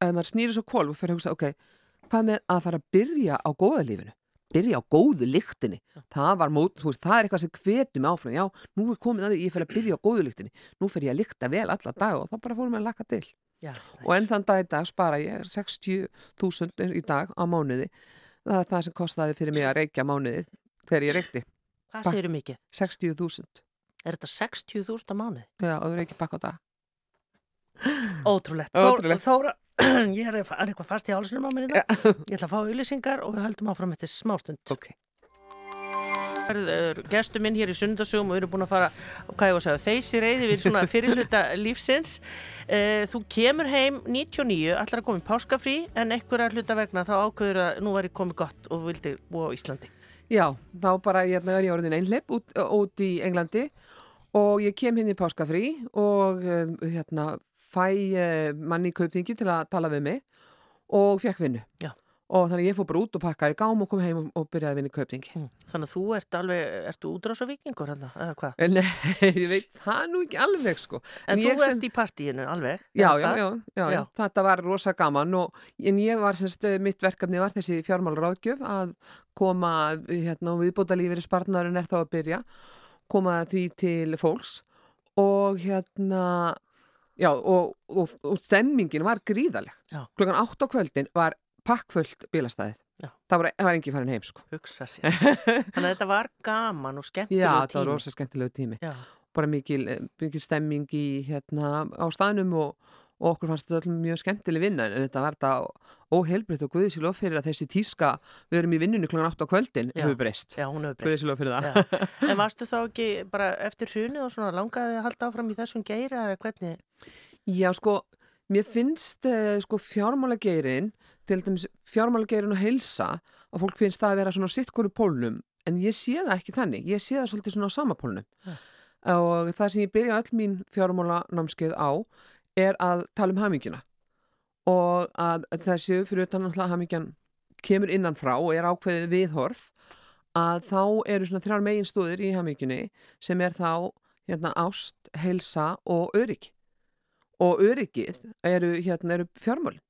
að maður snýri svo kvolf og fyrir að hugsa, ok, hvað með að fara að byrja á góða lífinu? Byrja á góðu lyktinni. Það var mót, þú veist, það er eitthvað sem hvetum áfram. Já, nú er komið að því, ég fyrir að byrja á góðu lyktinni. Nú fyrir ég að lykta vel alla dag og þá bara fórum við að laka til. Já, Og enn þann dag í dag spara ég 60.000 í dag á mánuði. Það er það sem kostaði fyrir mig að reykja mánuði þegar ég reykti. Hvað segirðu mikið? 60.000. Er þetta 60.000 á mánuði? Já, og þú reykja pakka á dag. Ótrúlegt. *laughs* Ótrúlegt. Þóra, *clears throat* ég er eitthvað fast í hálsunum á mér í dag. Ég ætla að fá auðlýsingar og við höldum áfram eftir smástund. Ok. Gestur minn hér í sundarsugum og við erum búin að fara hvað ég var að segja, þeysi reyði við svona fyrirluta *laughs* lífsins. Eh, Þú kemur heim 99, allar að koma í páskafrí en einhverja hluta vegna þá ákveður að nú var ég komið gott og vildi búa á Íslandi. Já, þá bara ég er ég orðin einhleip út, út í Englandi og ég kem hinn í páskafrí og um, hérna fæ manni í kauptingi til að tala við mig og fekk vinnu. Já. Og þannig ég fór bara út og pakkaði gám og kom heim og, byrjaði að vinna í kauptingi. Þannig að þú ert alveg, ertu útrásavíkingur hérna, eða hvað? Nei, *laughs* ég veit það nú ekki alveg sko. En þú ég ert sem- í partíinu alveg? Já, já, já, já, já, þetta var rosa gaman og en ég var semst, eh, mitt verkefni var þessi fjármálaráðgjöf að koma hérna og viðbóta lífið sparnarinn er þá að byrja koma því til fólks og hérna já og, og, og stemmingin var gríðaleg Já. klokkan 8 á kvöldin var pakkfullt bílastæðið Já. það var, var engin farin heim sko Hugsa sér. Þannig að þetta var gaman og já, skemmtilegu það var tími. rosa skemmtilegu tími Já, bara mikil, eh, mikil stemming í hérna á staðnum og, og okkur fannst þetta öllum mjög skemmtileg vinna en þetta var þetta óheilbritt og guðið sér lof fyrir að þessi tíska, við erum í vinnunni klokkan 8 á kvöldin, Já. hefur breyst breyst. sér lof fyrir það. *laughs* En varstu þá ekki bara eftir hrunið og svona langaði að halda áfram í þessum geira eða hvernig? Já, sko, mér finnst uh, sko fjármálageirin til dæmis fjármálageirin og heilsa að fólk finnst það að vera svona sitt hverju pólnum en ég sé það ekki þannig, ég sé það svolítið svona á sama pólnum og það sem ég byrja öll mín fjármálanámskeið á er að tala um hamingjuna. Og að þessi fyrir utan alltaf hamingjan kemur innan frá og er ákveðið viðhorf að þá eru svona þrjár megin stóðir í hamingjunni sem er þá hérna ást, heilsa og öryggi. Og öryggið eru, hérna, eru fjármálin.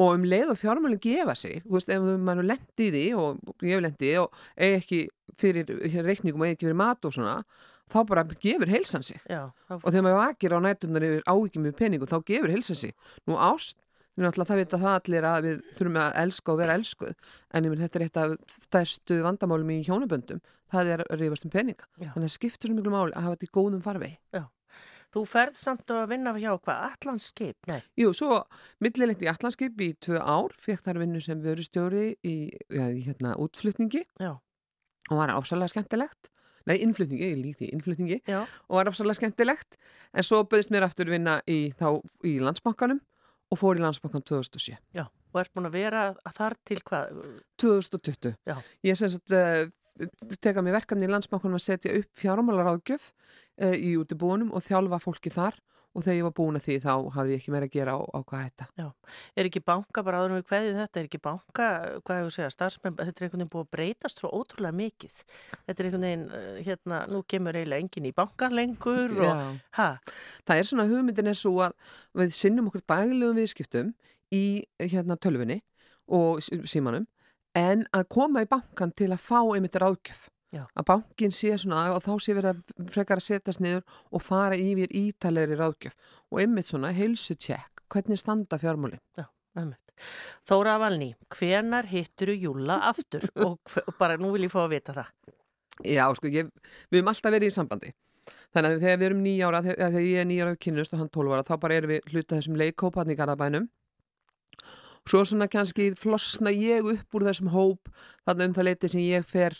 Og um leið og fjármálin gefa sig þú veist, ef maður lendi í því og ég lendi í því og eigi ekki fyrir hér, reikningum og eigi ekki fyrir mat og svona þá bara gefur heilsan sig Já, og þegar maður vakir á nættunar yfir áhyggjum með peningum þá gefur heilsan sig nú ást, við náttúrulega það vita það allir að við þurfum að elska og vera elskuð en ég menn þetta er eitt af stærstu vandamálum í hjónaböndum það er að rífast um peninga Já. þannig að það skiptir svo miklu máli að hafa þetta í góðum farvegi þú ferð samt að vinna hjá hvað? Allanskip? Nei. Jú, svo millilegt í Allanskip í tvö ár, fekk þar vinnu sem vörustjóri í, já, í hérna, útflutningi Já. og var áfsalega skemmtilegt. Nei, innflutningi, ég lík því innflutningi Já. og var áfsalega skemmtilegt. En svo bauðist mér aftur vinna í, þá, í landsbankanum og fór í landsbankan 2007. Já. Og ert búin að vera að þar til hvað? 2020. Já. Ég sem sagt uh, teka mér verkefni í landsbankanum að setja upp fjármálaráðgjöf uh, í útibúunum og þjálfa fólki þar og þegar ég var búin að því þá hafði ég ekki meira að gera á, á hvað þetta. Er ekki banka, bara áður við kveðið þetta, er ekki banka, hvað ég að segja, starfsmenn, þetta er einhvern veginn búið að breytast svo ótrúlega mikið. Þetta er einhvern veginn, eh, hérna, nú kemur eiginlega enginn í bankan lengur og, Já. ha, Það er svona hugmyndin er svo að við sinnum okkur daglegum viðskiptum í hérna tölfunni og sí- símanum en að koma í bankan til að fá einmitt ráðgjöf. Já. Að bankin sé svona og þá sé verið að frekar að setjast niður og fara yfir ítalegri ráðgjöf og einmitt svona heilsu tjekk, hvernig standa fjármáli. Þóra Valný, hvenar hitturu Júla aftur *laughs* og og bara nú vil ég fá að vita það. Já, sko, ég, við höfum alltaf verið í sambandi. Þannig að þegar við erum nýjára, þegar, þegar ég er nýjára kynnust og hann tólvara, þá bara erum við hluta þessum leikópaðn í Garðabænum. Svo svona kannski flosna ég upp úr þessum hóp, þarna um það leiti sem ég fer,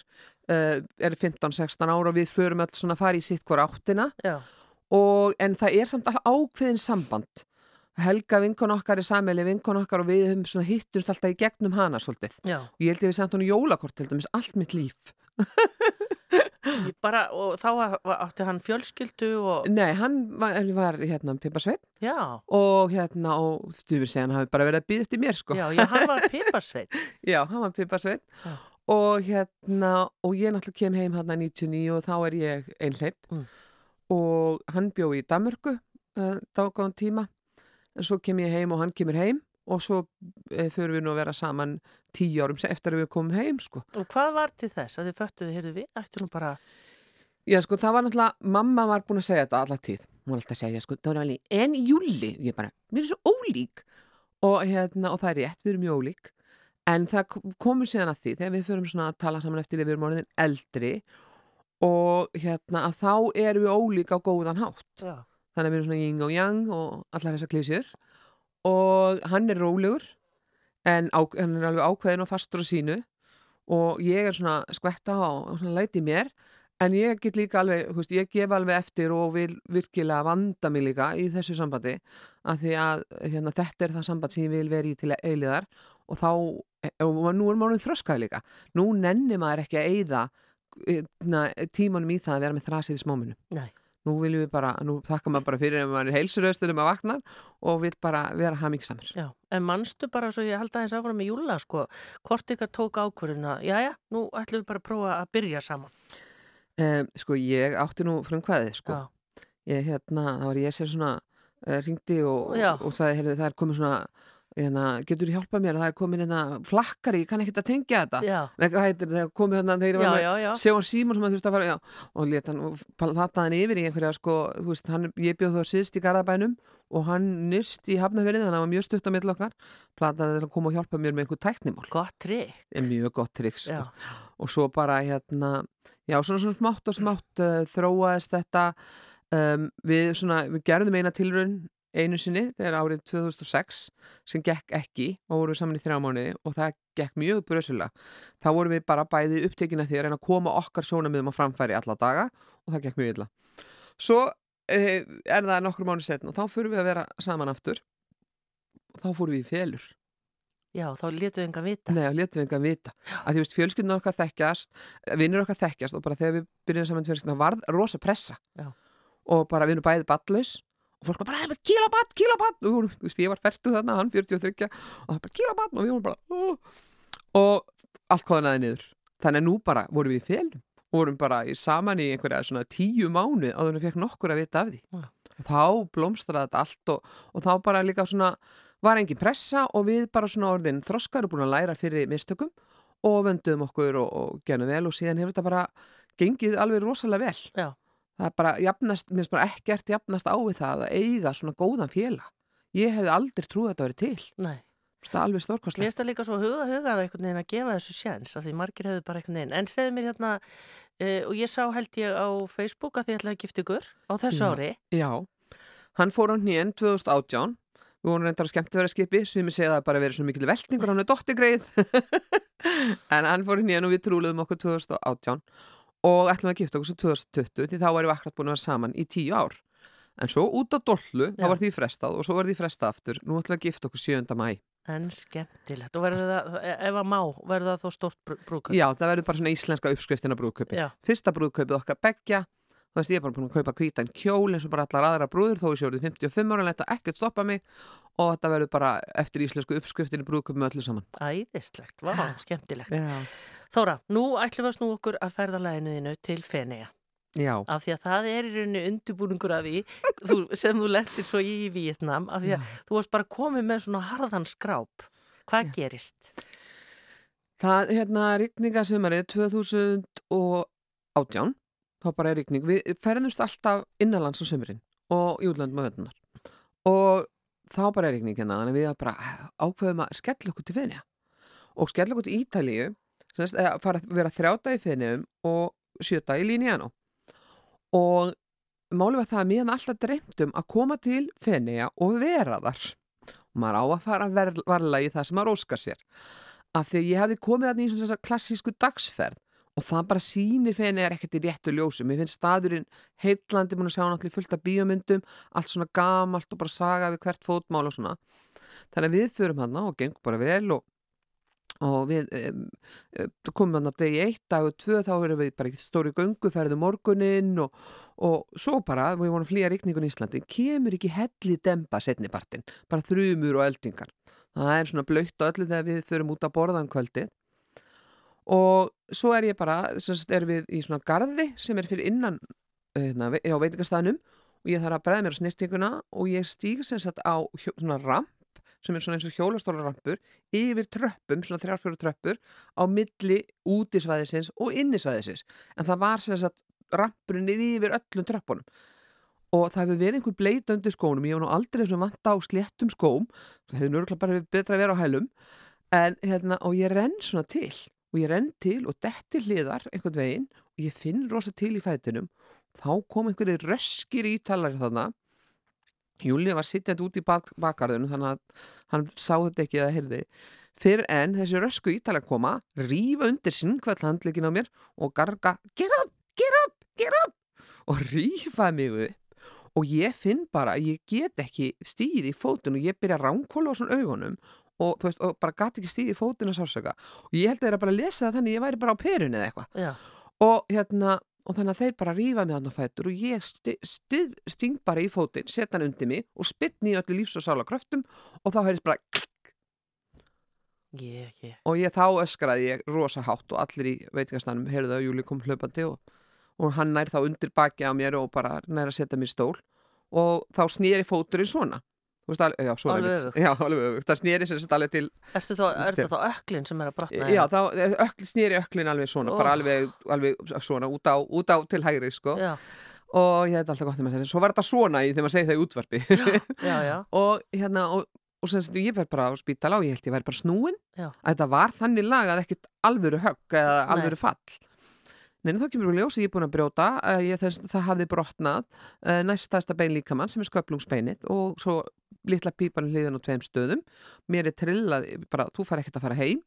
uh, er 15-16 ára og við förum öll svona að fara í sitt hver áttina. Og, en það er samt ákveðin samband. Helga vinkon okkar er sammeili vinkon okkar og við höfum svona hittumst alltaf í gegnum hana svolítið. já, Og ég held ég við sendt hún jólakort til dæmis allt mitt líf. bara, og þá átti hann fjölskyldu og, Nei, hann var, var hérna Piparsveit og hérna og stufir segja hann hafi bara verið að býða eftir mér sko. já, já, hann var piparsveit. *laughs* Já, hann var Piparsveit Já. Og hérna og ég náttúrulega kem heim hann 99 og þá er ég einhleip Mm. og hann bjó í Danmörku uh, dágáðan tíma en svo kem ég heim og hann kemur heim og svo e, fyrir við nú að vera saman tíu árum eftir að við komum heim sko. Og hvað var til þess að þið föttuðu, heyrðu við, ættu nú bara, Já, sko, það var náttúrulega, mamma var búin að segja þetta alla tíð. Hún var alltaf að segja, sko, en Júli, ég bara, mér er svo ólík. Og, hérna, og það er rétt, við erum mjög ólík. En það komur síðan að því, þegar við förum svona að tala saman eftir við erum orðin eldri og hérna, að þá erum við ólík á góðan hátt. já, Þannig að við erum svona yin og yang og allar þessar klísjur. Og hann er rólegur, en á, hann er alveg ákveðin og fastur á sínu. Og ég er svona skvetta og svona læti mér. En ég get líka alveg, þú veist, ég gef alveg eftir og vil virkilega vanda mig líka í þessu sambandi að því að hérna, þetta er það samband sem ég vil vera í til eiliðar og þá, og nú er maður þroskaði líka. Nú nenni maður ekki að eyða hérna, tímanum í það að vera með þrasið í smóminu. nei, Nú viljum við bara, nú þakka maður bara fyrir ef maður er heilsuröstur um að vakna og vil bara vera hamingsamur. já. En manstu bara, svo ég held aðeins áfram með Júla, sko, hvort ykkar tók ákvörðuna, já, já, nú ætlum við bara að prófa að byrja saman. Um, sko, ég átti nú frumkvæðið, sko. Ég, hérna, það var ég sem svona uh, ringdi og, og sagði, heyrðu, það er komið svona, hérna, getur þú hjálpað mér, það er komið hérna flakkari, ég kann ekkert að tengja þetta. hvað heitir það, komið hérna, þeir já, já, já, Sjón Símon sem hann þurfti að fara, og leta hann og plataði hann yfir í einhverja, sko, þú veist, hann, ég bjóð þá síðst í Garðabænum og hann nýrst í Hafnafjörðin, þannig að hann var mjög stutt á mill okkar, plataði að koma og hjálpa mér með einhver tæknimál, gott trikk, er mjög gott trikk, sko, og svo bara, hérna, já, svona svona smátt og smátt uh, þróaðist þetta, um, við svona, við gerðum eina tilraun einu sinni, þegar árið 2006 sem gekk ekki og vorum við saman í þrjá mánuði og það gekk mjög brösulega. Þá vorum við bara bæði upptekina því að reyna að koma okkar sjónamiðum á framfæri alla daga og það gekk mjög illa. Svo eh, er það nokkur mánuð setn og þá fyrir við að vera saman aftur og þá fórum við í felur. já, þá letuðu enga vita. Nei, og letum við engan vita. Að því, veist, fjölskyldun okkar þekkjast, vinnur okkar þekkjast og bara þegar við byrjum saman fjölskyldun, það varð rosa pressa. Já. Og bara við erum bæðið ballaus og fólk var bara, kilobatt, kilobatt og þú veist, ég var færtu þarna, hann 43 og það bara kilobatt og við vorum bara oh. og allt koðanaði niður. Þannig að nú bara vorum við í felum og vorum bara í, saman í einhverja svona tíu mánu en við fekk nokkur að vita af því. Já. Og þá blómstraði þetta allt og, og þá bara líka svona var engin pressa og við bara svona orðin þroskar og búin að læra fyrir mistökum og vönduðum okkur og, og genum vel og síðan hefur þetta bara gengið alveg rosalega vel. Já. Það er bara jafnast, mér finnst bara ekkert jafnast á við það að eiga svona góðan félag. Ég hefði aldrei trúið að þetta verið til. Nei, Það er alveg stórkostlega. Mér finnst það líka svo huga hugað einhvern veginn að gefa þessu sjans af því margir hefur bara einhvern veginn. En segðu mér hérna, uh, og ég sá held ég á Facebook að þið ætlaði að gifta ykkur á þessu Já. ári. Já, hann fór á hnén 2018 við vorum reyndar að skemmt að vera skipi sem ég segja það bara verið svo mikil veltingur hann er dottigreið *laughs* en hann fór hnén og við trúluðum okkur 2018 og ætlum að gifta okkur svo 2020 því þá varum við akkurat búin að vera saman í tíu ár. En svo út á dollu, þá var því frestað og svo var því frestað aftur, nú ætlum við að gifta okkur 7. mæ En skemmtilegt. Og verður það, ef að má, verður það þó stórt brú- brúðkaup? Já, það verður bara svona íslenska uppskriftin af brúðkaupi. Já, fyrsta brúðkaupið okkar beggja. Þú veist, ég er bara búin að kaupa hvítan kjól eins og bara allar aðra brúður, þó ég sé orðið 55 ára þetta ekkert stoppa mig. Og þetta verður bara eftir íslensku uppskriftin í brúðkaupið með öllu saman. Æðislegt, vá, skemmtilegt. Já, Þóra, nú ætlum við að snú okkur að ferðalæginu þínu til Fenea. Já. Af því að það er í rauninni undirbúningur af því þú, sem þú lendir svo í Vietnam. Af því að þú varst bara komið með svona harðan skráp. Hvað Já. gerist? Það, hérna, rigningasumari 2018 þá bara er rigning, við ferðumst alltaf innanlands á sumrin og í útlandum á vöndunar og þá bara er rigning hérna, þannig að við bara ákveðum að skella okkur til Fenja og skella okkur til Ítalíu að fara að vera þrjáta í Fenjum og sjöta í Líniano og málið var það að mér alltaf dreymtum að koma til Fenja og vera þar og maður á að fara ver- varlega í það sem maður óskar sér af því að ég hefði komið þarna í svona klassísku dagsferð og það bara sýnir fenni er ekkert í réttu ljósum. Mér finnst staðurinn heitlandi búin að sjá náttúrulega fullt af bíómyndum, allt svona gamalt og bara saga við hvert fótmál og svona. Þannig að við förum hann og gengur bara vel og, og við um, um, komum hann að degi eitt, dagur tvö, þá erum við bara í stóri gönguferðu morguninn og, og svo bara, við vorum flýja rigningun í Íslandi, kemur ekki helli demba setnipartin, bara þrjumur og eldingar. Það er svona blöytt og öllu þegar við förum út að borða um kvöldið og svo er ég bara, sérst er við í svona garði sem er fyrir innan hérna, ve- á veitingastæðnum og ég þarf að bregða mér á snirtinguna og ég stíg sem sagt á svona ramp sem er svona eins og hjólastólarampur yfir tröppum, svona þrjárfjóru tröppur á milli útisvæðisins og innisvæðisins. En það var sem sagt rampurinn yfir öllum tröppunum. Og það hefur verið einhver bleita undir skónum. Ég hef nú aldrei þessum vant á sléttum skóm. Það hefur nörgulega bara betra að vera á hælum. En hérna og ég renn svona til. Og ég renn til og detti hliðar einhvern veginn og ég finn rosa til í fætinum. Þá kom einhverju röskir ítalari þarna Júli var sittjandi út í bak bakarðunum þannig að hann sá þetta ekki eða heyrði. Fyrir en þessi rösku ítalari koma rífa undir sinnkvæll handleikin á mér og garga get up, get up, get up! Og rífa mig upp. Og ég finn bara að ég get ekki stíð í fótun og ég byrja að ránkóla á svona augunum og, veist, og bara gæti ekki stíð í fótun að sársöka og ég held að það er að bara lesa það þannig að ég væri bara á perun eða eitthvað. Og hérna og þannig að þeir bara rífa mig hann á fætur og ég sti, sti, sting bara í fótinn setja hann undir mig og spytni í öllu lífs og sála kröftum og þá heyrðist bara Ég, ég. og ég þá öskraði ég rosa hátt og allir í veitingastanum heyrðu að Júli kom hlaupandi og, og hann nær þá undir baki á mér og bara nær að setja mér stól og þá snýri fóturinn svona veist, alveg, já, Alveg öfugt. Já, alveg öfugt. Það snýri sem sagt alveg til Ertu þá, er þetta þá öklin sem er að brotna? Já, þá ökl, snýri öklin alveg svona, bara Oh. alveg, alveg svona út á, út á til hægri, sko. Já, Og ég hef alltaf gott með þetta. Svo var þetta svona í þegar maður segir það í útvarpi. já, já. *laughs* og hérna, og, og sem sagt, ég verð bara á spítala og ég held ég verð bara snúin. Já. Að þetta var þannig lagað ekkit alvöru högg eða alvöru fall. Nei, þá kemur við ljósi ég er búin að brjóta, uh, ég, það hafði brotnað uh, næstasta bein líkamann sem er sköplungsbeinið og svo litla pípan hliðin á tveim stöðum. Mér er trillað, bara, þú far ekkert að fara heim.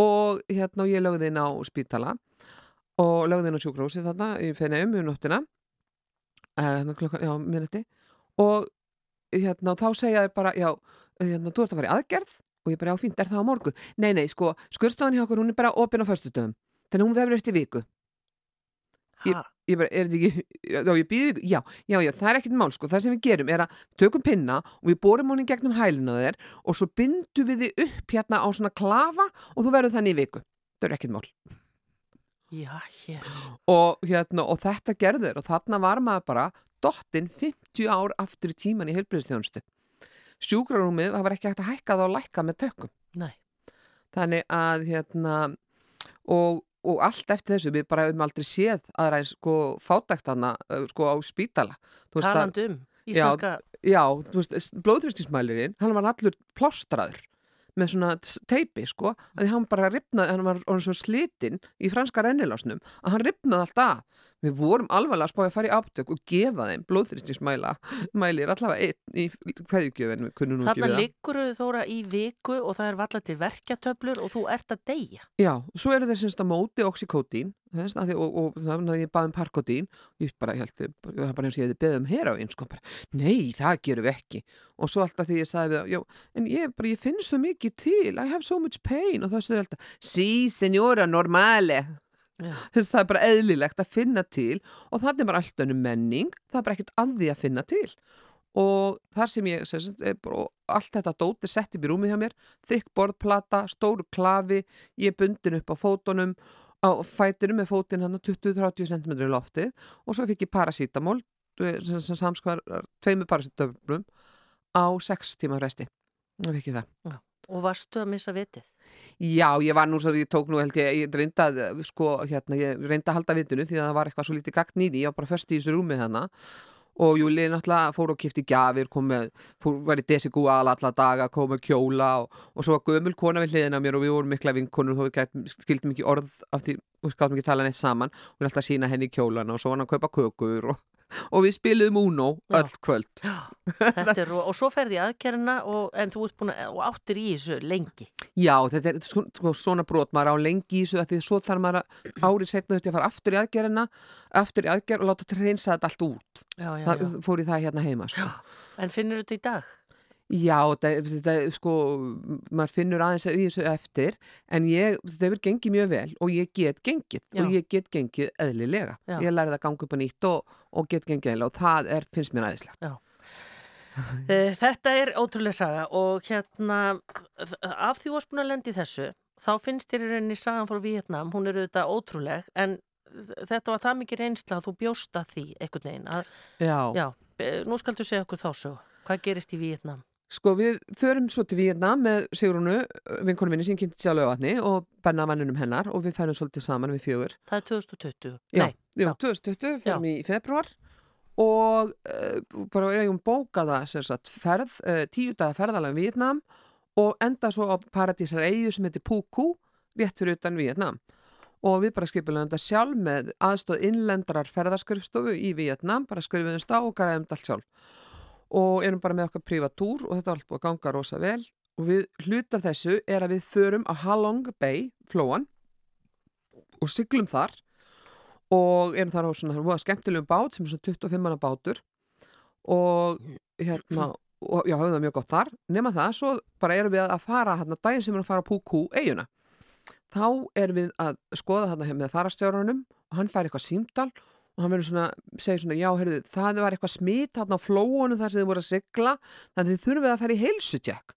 Og hérna og ég lögði inn á spítala og lögði inn á sjúkrahúsi þarna í fenni um nóttina. Uh, hérna klokkan, já, minnati og hérna þá segja þið bara, já, hérna, þú ert að fara í aðgerð og ég bara, já, fínt, er það á morgu? Nei, nei, sko, skurstofan hjá okkur, hún er bara opinn á föstudöfum, þannig hún vefur eftir viku Ha, ég bara, er þetta ekki, já, ég býði viku já, já, já, það er ekkert mál, sko, það sem við gerum er að tökum pinna og við borum honum gegnum hælina á þér og svo bindum við þið upp hérna á svona klafa og þú verður þannig í viku. Það er ekkert mál. Já, hér. og, hérna, og þetta gerður og þarna var maður bara dottinn 50 ár aftur í tíman í heilbriðstjónustu sjúkrarúmið, það var ekki hægt að hækka það og lækka með tökum. Nei. þannig að hérna og, og allt eftir þessu við bara höfum aldrei séð aðra eins sko fátæktana sko á spítala Þú veist að- Talandi um íslenska, Já, þú veist, blóðþristismælirinn, hann var allur plástraður með svona teipi, sko, að hann bara ripnaði, hann var orðinn svo slitinn í franska rennilásnum, að hann ripnaði allt af. Við vorum alvarlega að spáði að fara í áttök og gefa þeim blóðþristismæla, mælir allavega einn í hverjugjöfin, við það. liggur þóra í viku og það er valla til verkjatöflur og þú ert að deyja. Já, svo eru þeir semst að móti oxykótín að og, og þannig að ég baði um parkotín og ég bara held, það er bara eins og ég hefði beðið um heroín, sko, bara, nei, það gerum við ekki og svo alltaf því ég sagði við það, en ég, bara, ég finn svo mikið til I have so much pain og þá stuði alltaf sí, senjóra, normale. Þess að það er bara eðlilegt að finna til og það er bara alltaf önnum menning það er bara ekkert að því að finna til. Og þar sem ég sem bara, allt þetta dóti sett upp í rúmið hjá mér þykk borðplata, stóru klafi ég bundin upp á fótunum á fætunum með fótinn hann 20-30 cm í loftið og svo fikk ég parasítamól sem, sem samskvar tveimur parasítamólum á 6 tíma resti það fikk ég það. Og varstu að missa vitið? Já, ég var nú svo, ég tók nú held ég, ég reynda sko, hérna, ég reynda að halda vitinu því að það var eitthvað svo lítið gagn í því, ég var bara föst í þessu rúmið hana og Júli náttúrulega fór og kipti gjafir, kom með, fór, var í desigúal alla daga, kom með kjóla og, og svo var gömul kona við hliðina mér og við vorum mikla vinkonur og við skildum ekki orð af því, við skáttum ekki tala neitt saman. Og við alltaf sína henni kjólana og svo var hann að kaupa kökur og, og við spiliðum Uno Já. öll kvöld. Þetta er, og svo ferði í aðgerina og, en þú ert búin að, og áttir í þessu lengi. Já, þetta er sko, sko, svona brot maður á lengi í þessu því svo þarf maður að árið setna þetta að fara aftur í aðgerina aftur í aðger og láta til reynsa þetta allt út Já, já, það fór í það hérna heima sko. En finnur þetta í dag? Já, þetta, sko maður finnur aðeins í þessu eftir en ég, þetta hefur gengið mjög vel og ég get gengið Já. og ég get gengið eðlilega, Já. ég lærið að ganga upp á nýtt og, og get gengið eðlilega og það er, finnst mér aðeinslegt *laughs* Eh, Þetta er ótrúlega saga og hérna, af því að lendi þessu, þá finnst þér í rauninni sagan frá Vietnam, hún er auðvitað ótrúleg, en þetta var það mikið reynsla að þú bjóst að því einhvern veginn. Að, Já, já, nú skaldu segja okkur þá svo, hvað gerist í Vietnam? Sko við förum svo til Víetnam með Sigrunu, vinkonum minni sem kynnti sjálf auðvatni og benna mannunum hennar og við færum svolítið saman við fjögur. Það er 2020. Já, Nei, já, já. 2020 fyrir í februar og uh, bara eigum bókaða sagt, ferð, uh, tíu daga ferðalega í Vietnam og enda svo á paradísar eigu sem heitir Phu rétt fyrir utan Vietnam og við bara skipum þetta sjálf með aðstóð innlendrar ferðaskrifstofu í Vietnam, bara skrifum stá og græðum þetta allt sjálf og erum bara með okkar privatúr og þetta er allt búið að ganga rosa vel. Og við hlut af þessu er að við förum á Halong Bay, flóan og siglum þar og erum þar á svona skemmtilegum bát sem er svona 25 manna bátur. Og hérna og já, höfum það mjög gott þar. Nema það, svo bara erum við að fara hérna daginn sem við erum að fara á Púkú eiguna þá erum við að skoða hérna með farastjórunum og hann fær eitthvað símdal og hann verður svona, segir svona, já, heyrðu, það var eitthvað smit hérna á flóunum þar sem þið voru að sigla þannig þið þurfum við að fara í heilsutjekk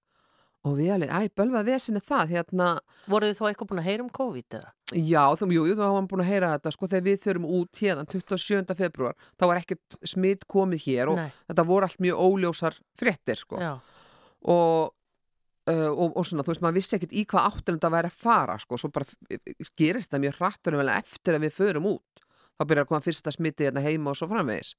og við alveg, æ, bölvað vesinni það hérna, Voruð þið þá eitthvað búin að heyra um COVID eða? Já, þá, jú, jú, þá var hann búin að heyra þetta sko þegar við þurfum út hérna 27. februar, þá var ekkert smitt komið hér og Nei. þetta voru allt mjög óljósar fréttir sko og, uh, og, og svona, þú veist, maður vissi ekkert í hvað áttunum þetta væri að fara sko, svo bara gerist það mjög hrattur eftir að við förum út þá byrjar að koma fyrsta smitti hérna heima og svo framvegis.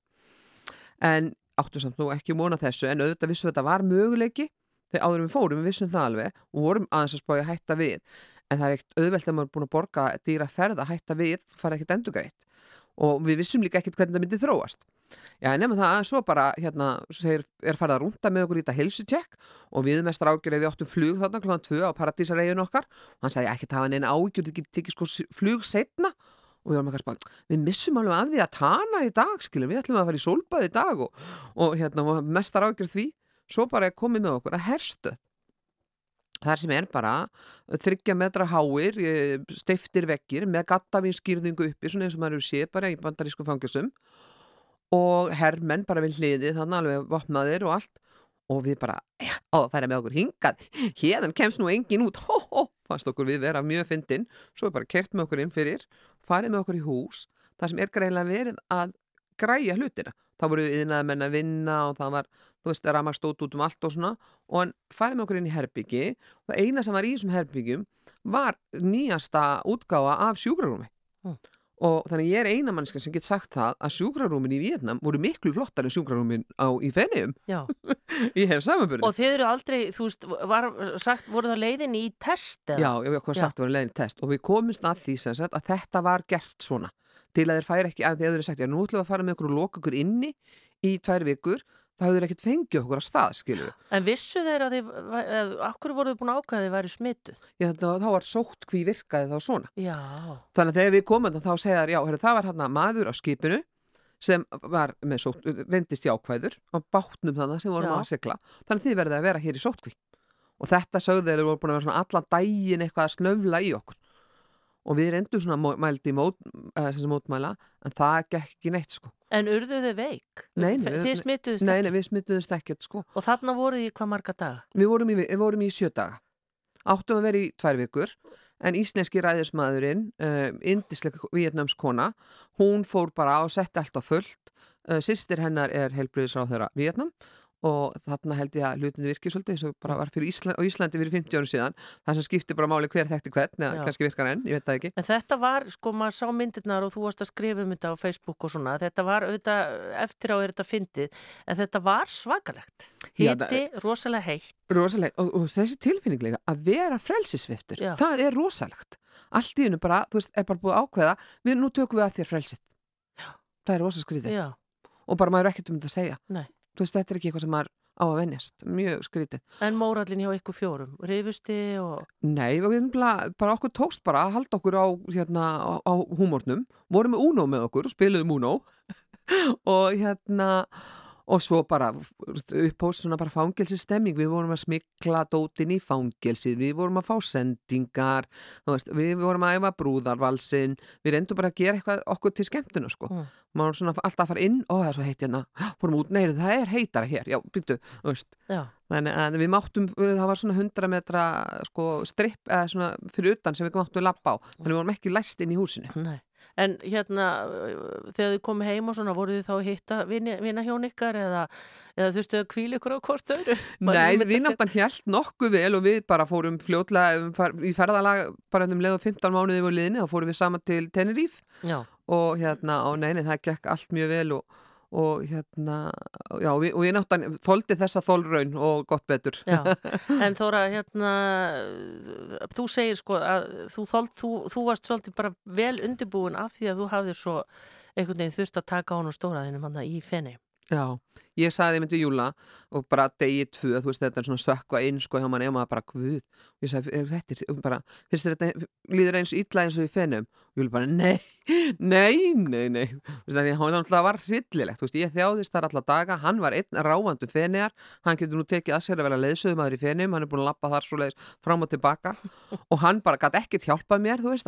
En áttu samt nú ekki móna þessu en auðvitað vissu þetta var möguleiki. Þegar áður en við fórum, við vissum það alveg og vorum aðeins að spája að hætta við. En það er ekkert auðvelt að maður er búin að borga dýra ferð að hætta við, fara ekkert endugreitt og við vissum líka ekkert hvernig það myndi þróast. Já, nema það að svo bara hérna, svo er farið að rúnda með okkur í þetta heilsutjekk og við með strákjur ef við áttum flug þarna klokkan 2 á paradísaregin okkar. Og hann sagði ekki að hafa neina ágjur ekki tekið sko flug setna og við varum eitthvað spang, við missum alveg af því að tana í dag, skilum, við ætlum að fara í sólbað í dag og, og hérna, og mestar ágjur því, svo bara komið með okkur að herstu þar sem er bara þryggja metra háir, eh, steiftir veggir með gattavinskýrðingu uppi, svona eins og maður hefur séð bara í bandarísku fangjusum og herrmenn bara við hliði þannig alveg vopnaðir og allt. Og við bara, já, á að færa með okkur hingað. Hérðan kemst nú engin út. *laughs* Hó, hó, fannst okkur við vera mjög fyndin. Svo er bara kert með okkur inn fyrir farið með okkur í hús, það sem er greinlega verið að græja hlutina. Þá voru yðnaði menn að vinna og það var þú veist, ramar stótt út um allt og svona. Og hann farið með okkur inn í herbyggi og það eina sem var í þessum herbyggjum var nýjasta útgáfa af sjúkrarúmi. Mm. Og þannig ég er eina mannska sem get sagt það að sjúkrarúmin í Vietnam voru miklu flottar en sjúkrarúmin á í Fennium já. *laughs* ég hef samanbyrði Og þið eru aldrei, þú veist, var sagt, voru það leiðin í test eða? Já, ég hef sagt var leiðin test. Og við komumst að því sem sagt að þetta var gert svona. Til að þeir færi ekki að því að þeir eru sagt já, nú ætlum við að fara með okkur og loka okkur inni í tvær vikur, þá hefur ekkert fengið okkur að stað, við. En vissu þeir að þið, að, akkur voru þið búin að ákvæða að þið væri smituð? Já, þetta, þá var sótt hví virkaði þá svona. Já, Þannig að þegar við komum þarna, þá segja þær, já, heru, það var hérna maður á skipinu sem var með sótt, reyndist jákvæður á bátnum þannig sem vorum Já. að sigla. Þannig að þið verðið að vera hér í sóttkví. Og þetta sögðu þeir voru búin að vera svona allan daginn eitthvað að snöfla í okkur. Og við reyndum svona mældi í mót, sagt mótmæla, en það gekk ekki neitt sko. en urðu þið veik? Nei, nei, við smituðumst ekkert sko. Og þarna voruð þið í hvað marga daga? Við vorum í, við vorum í sjö daga. Áttum að vera í tvær vikur en íslenski ræðismæðurinn, uh, indisleika vietnamskona, hún fór bara og setti allt á fullt. Uh, Sistir hennar er helbriðisráð þeirra Vietnam og þarna held ég að hlutinu virkið svolítið eins og bara var fyrir Ísland, og Íslandi fyrir 50 árum síðan. Það sem skipti bara máli hver þekkti hvern, eða Já. kannski virkar enn, ég veit það ekki. En þetta var, sko, maður sá myndirnar og þú varst að skrifa um þetta á Facebook og svona, þetta var auðvitað, eftir á er þetta fyndið, en þetta var svakalegt. Já, Hiti, rosalega heitt. Rosaleg, og, og þessi tilfinninglega að vera frelsisviftur, Já. það er rosalegt. Allt í hennu bara, þú veist, er bara búið ákveða, við, nú tökum við að þér. Já, og bara maður er ekkert um þetta að segja nei. Þú veist, þetta er ekki eitthvað sem maður á að venjast. Mjög skrítið. En mórallin hjá ykkur fjórum, rifusti og... Nei, við bara, okkur tókst bara að halda okkur á, hérna, á, á húmórnum, vorum með Uno með okkur og spiluðum Uno. *laughs* Og hérna og svo bara upphóst svona bara fangelsistemming, við vorum að smikla dótin í fangelsið, við vorum að fá sendingar, veist, við vorum að æfa brúðarvalsin, við reyndum bara að gera eitthvað okkur til skemmtuna, sko. Mm. maður svona alltaf að fara inn, ó það er svo heitt hérna. Fórum út, nei það er heitara hér, já, býttu þannig að við máttum það var svona 100 metra sko stripp eða svona fyrir utan sem við máttum lappa á, þannig við vorum ekki læst inn í húsinu. Nei. En hérna, þegar þið komið heim og svona, voruð þið þá að hitta vina hjón ykkar eða, eða þurftu að kvíla ykkur á hvort öðru? *laughs* Nei, við náttan helt nokkuð vel og við bara fórum fljótlega í ferðalag bara um leið og 15 mánuði voru liðni, þá fórum við saman til Tenerife Já. og hérna, og neini, það gekk allt mjög vel og og hérna, já, og ég náttúrulega þóldi þessa þólraun og gott betur. Já, *laughs* en Þóra, hérna, þú segir sko að þú, þóld, þú, þú varst svolítið bara vel undirbúin af því að þú hafðir svo einhvern veginn þurft að taka á hann og stóraðinum hann í fenni. Já, ég sagði myndi Júla og bara degi tvö, þú veist þetta er svona sökva inn sko hjá mann eða maður bara hvud og ég sagði, þetta er bara finnst þetta, líður eins ítla eins og í fennum og Júla bara, nei, nei, nei, nei. Þú veist það, hann alltaf var hryllilegt, þú veist, ég þjáðist þar alla daga hann var einn rávandu fenniar hann getur nú tekið að sér að vera leiðsöðum aður í fennum hann er búin að lappa þar svo leiðis fram og tilbaka *laughs* og hann bara gæti ekkert hjálpað mér, þú veist,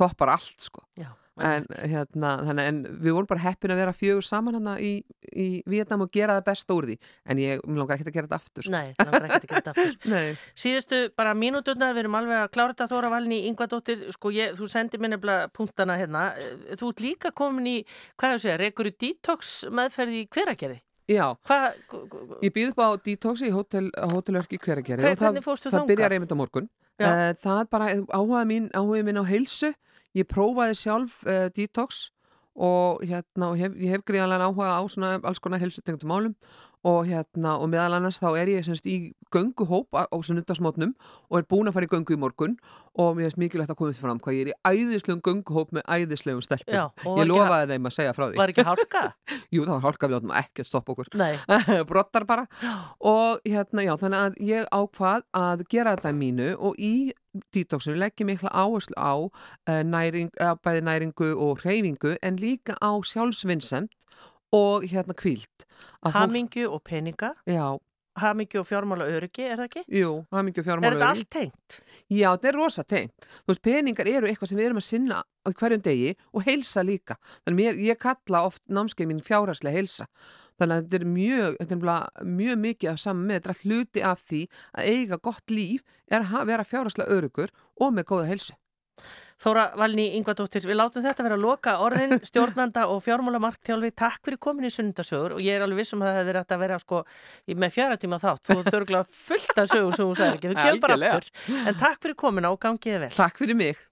það það toppar allt sko. Já, en, hérna, þannig, en við vorum bara heppin að vera fjögur saman hana í, í Vietnam og gera það best úr því. En ég langar ekki að gera þetta aftur sko. Nei, langar ekki að gera þetta aftur. *laughs* Síðustu bara mínúturnar, við erum alveg að klára þetta Þóra Valni Yngvadóttir, sko ég, þú sendir mér nefnilega punktana hérna. Þú ert líka komin í, hvað ég að segja, rekur í detox meðferði í hveragerði? Já, Hva, ég býð upp á detox í hótel, hótelörki hveragerði það, hvernig fórstu það þangað? byrjar einmitt á morgun. Já. uh, það bara áhuga mín, áhuga mín á heilsu ég prófaði sjálf uh, detox og hérna hef, ég hef gríðanlega áhuga á svona alls konar heilsutengtum málum og hérna og meðal annars þá er ég semst í gönguhóp á, sunnundasmótnum og er búin að fara í göngu í morgun. Og mér finnst mikilvægt að koma því fram hvað ég er í æðislegum gönguhóp með æðislegum stelpum. Já, ég ekki lofaði þeim að segja frá því. var ekki hálka? *laughs* Jú, það var hálka við áttum ekki að stoppa okkur. Nei, *laughs* brottar bara. Og hérna, já, þannig að ég ákvað að gera þetta mínu og í detoxinu legg ég mikla áherslu á uh, næring, uh, bæði næringu og hreyfingu en líka á sjálfsvinnsemt og hérna kvíld Að hamingju og peninga Já, hamingju og fjármála öryggi, er það ekki? jú, hamingju Er fjármála þetta allt tengt? Já, þetta er rosa tengt. Þú veist, peningar eru eitthvað sem við erum að sinna á hverjum degi og heilsa líka. Þannig mér, ég kalla oft námskeið mín fjárhagslega heilsa. Þannig að þetta er mjög, þetta er mjög mikið af saman með, þetta er hluti af því að eiga gott líf er að vera fjárhagslega örugur og með góða heilsu. Þóra Valni Yngvadóttir, við látum þetta vera að loka orðin *laughs* stjórnanda og fjármálamarktjálfi takk fyrir komin í sunnundasögur og ég er alveg vissum að það rætt að vera sko með fjara tíma þátt, þú ert *laughs* örgulega fullt af sögur sem þú sagði ekki, þú kemur bara aftur. En takk fyrir komina og gangiði vel. Takk fyrir mig.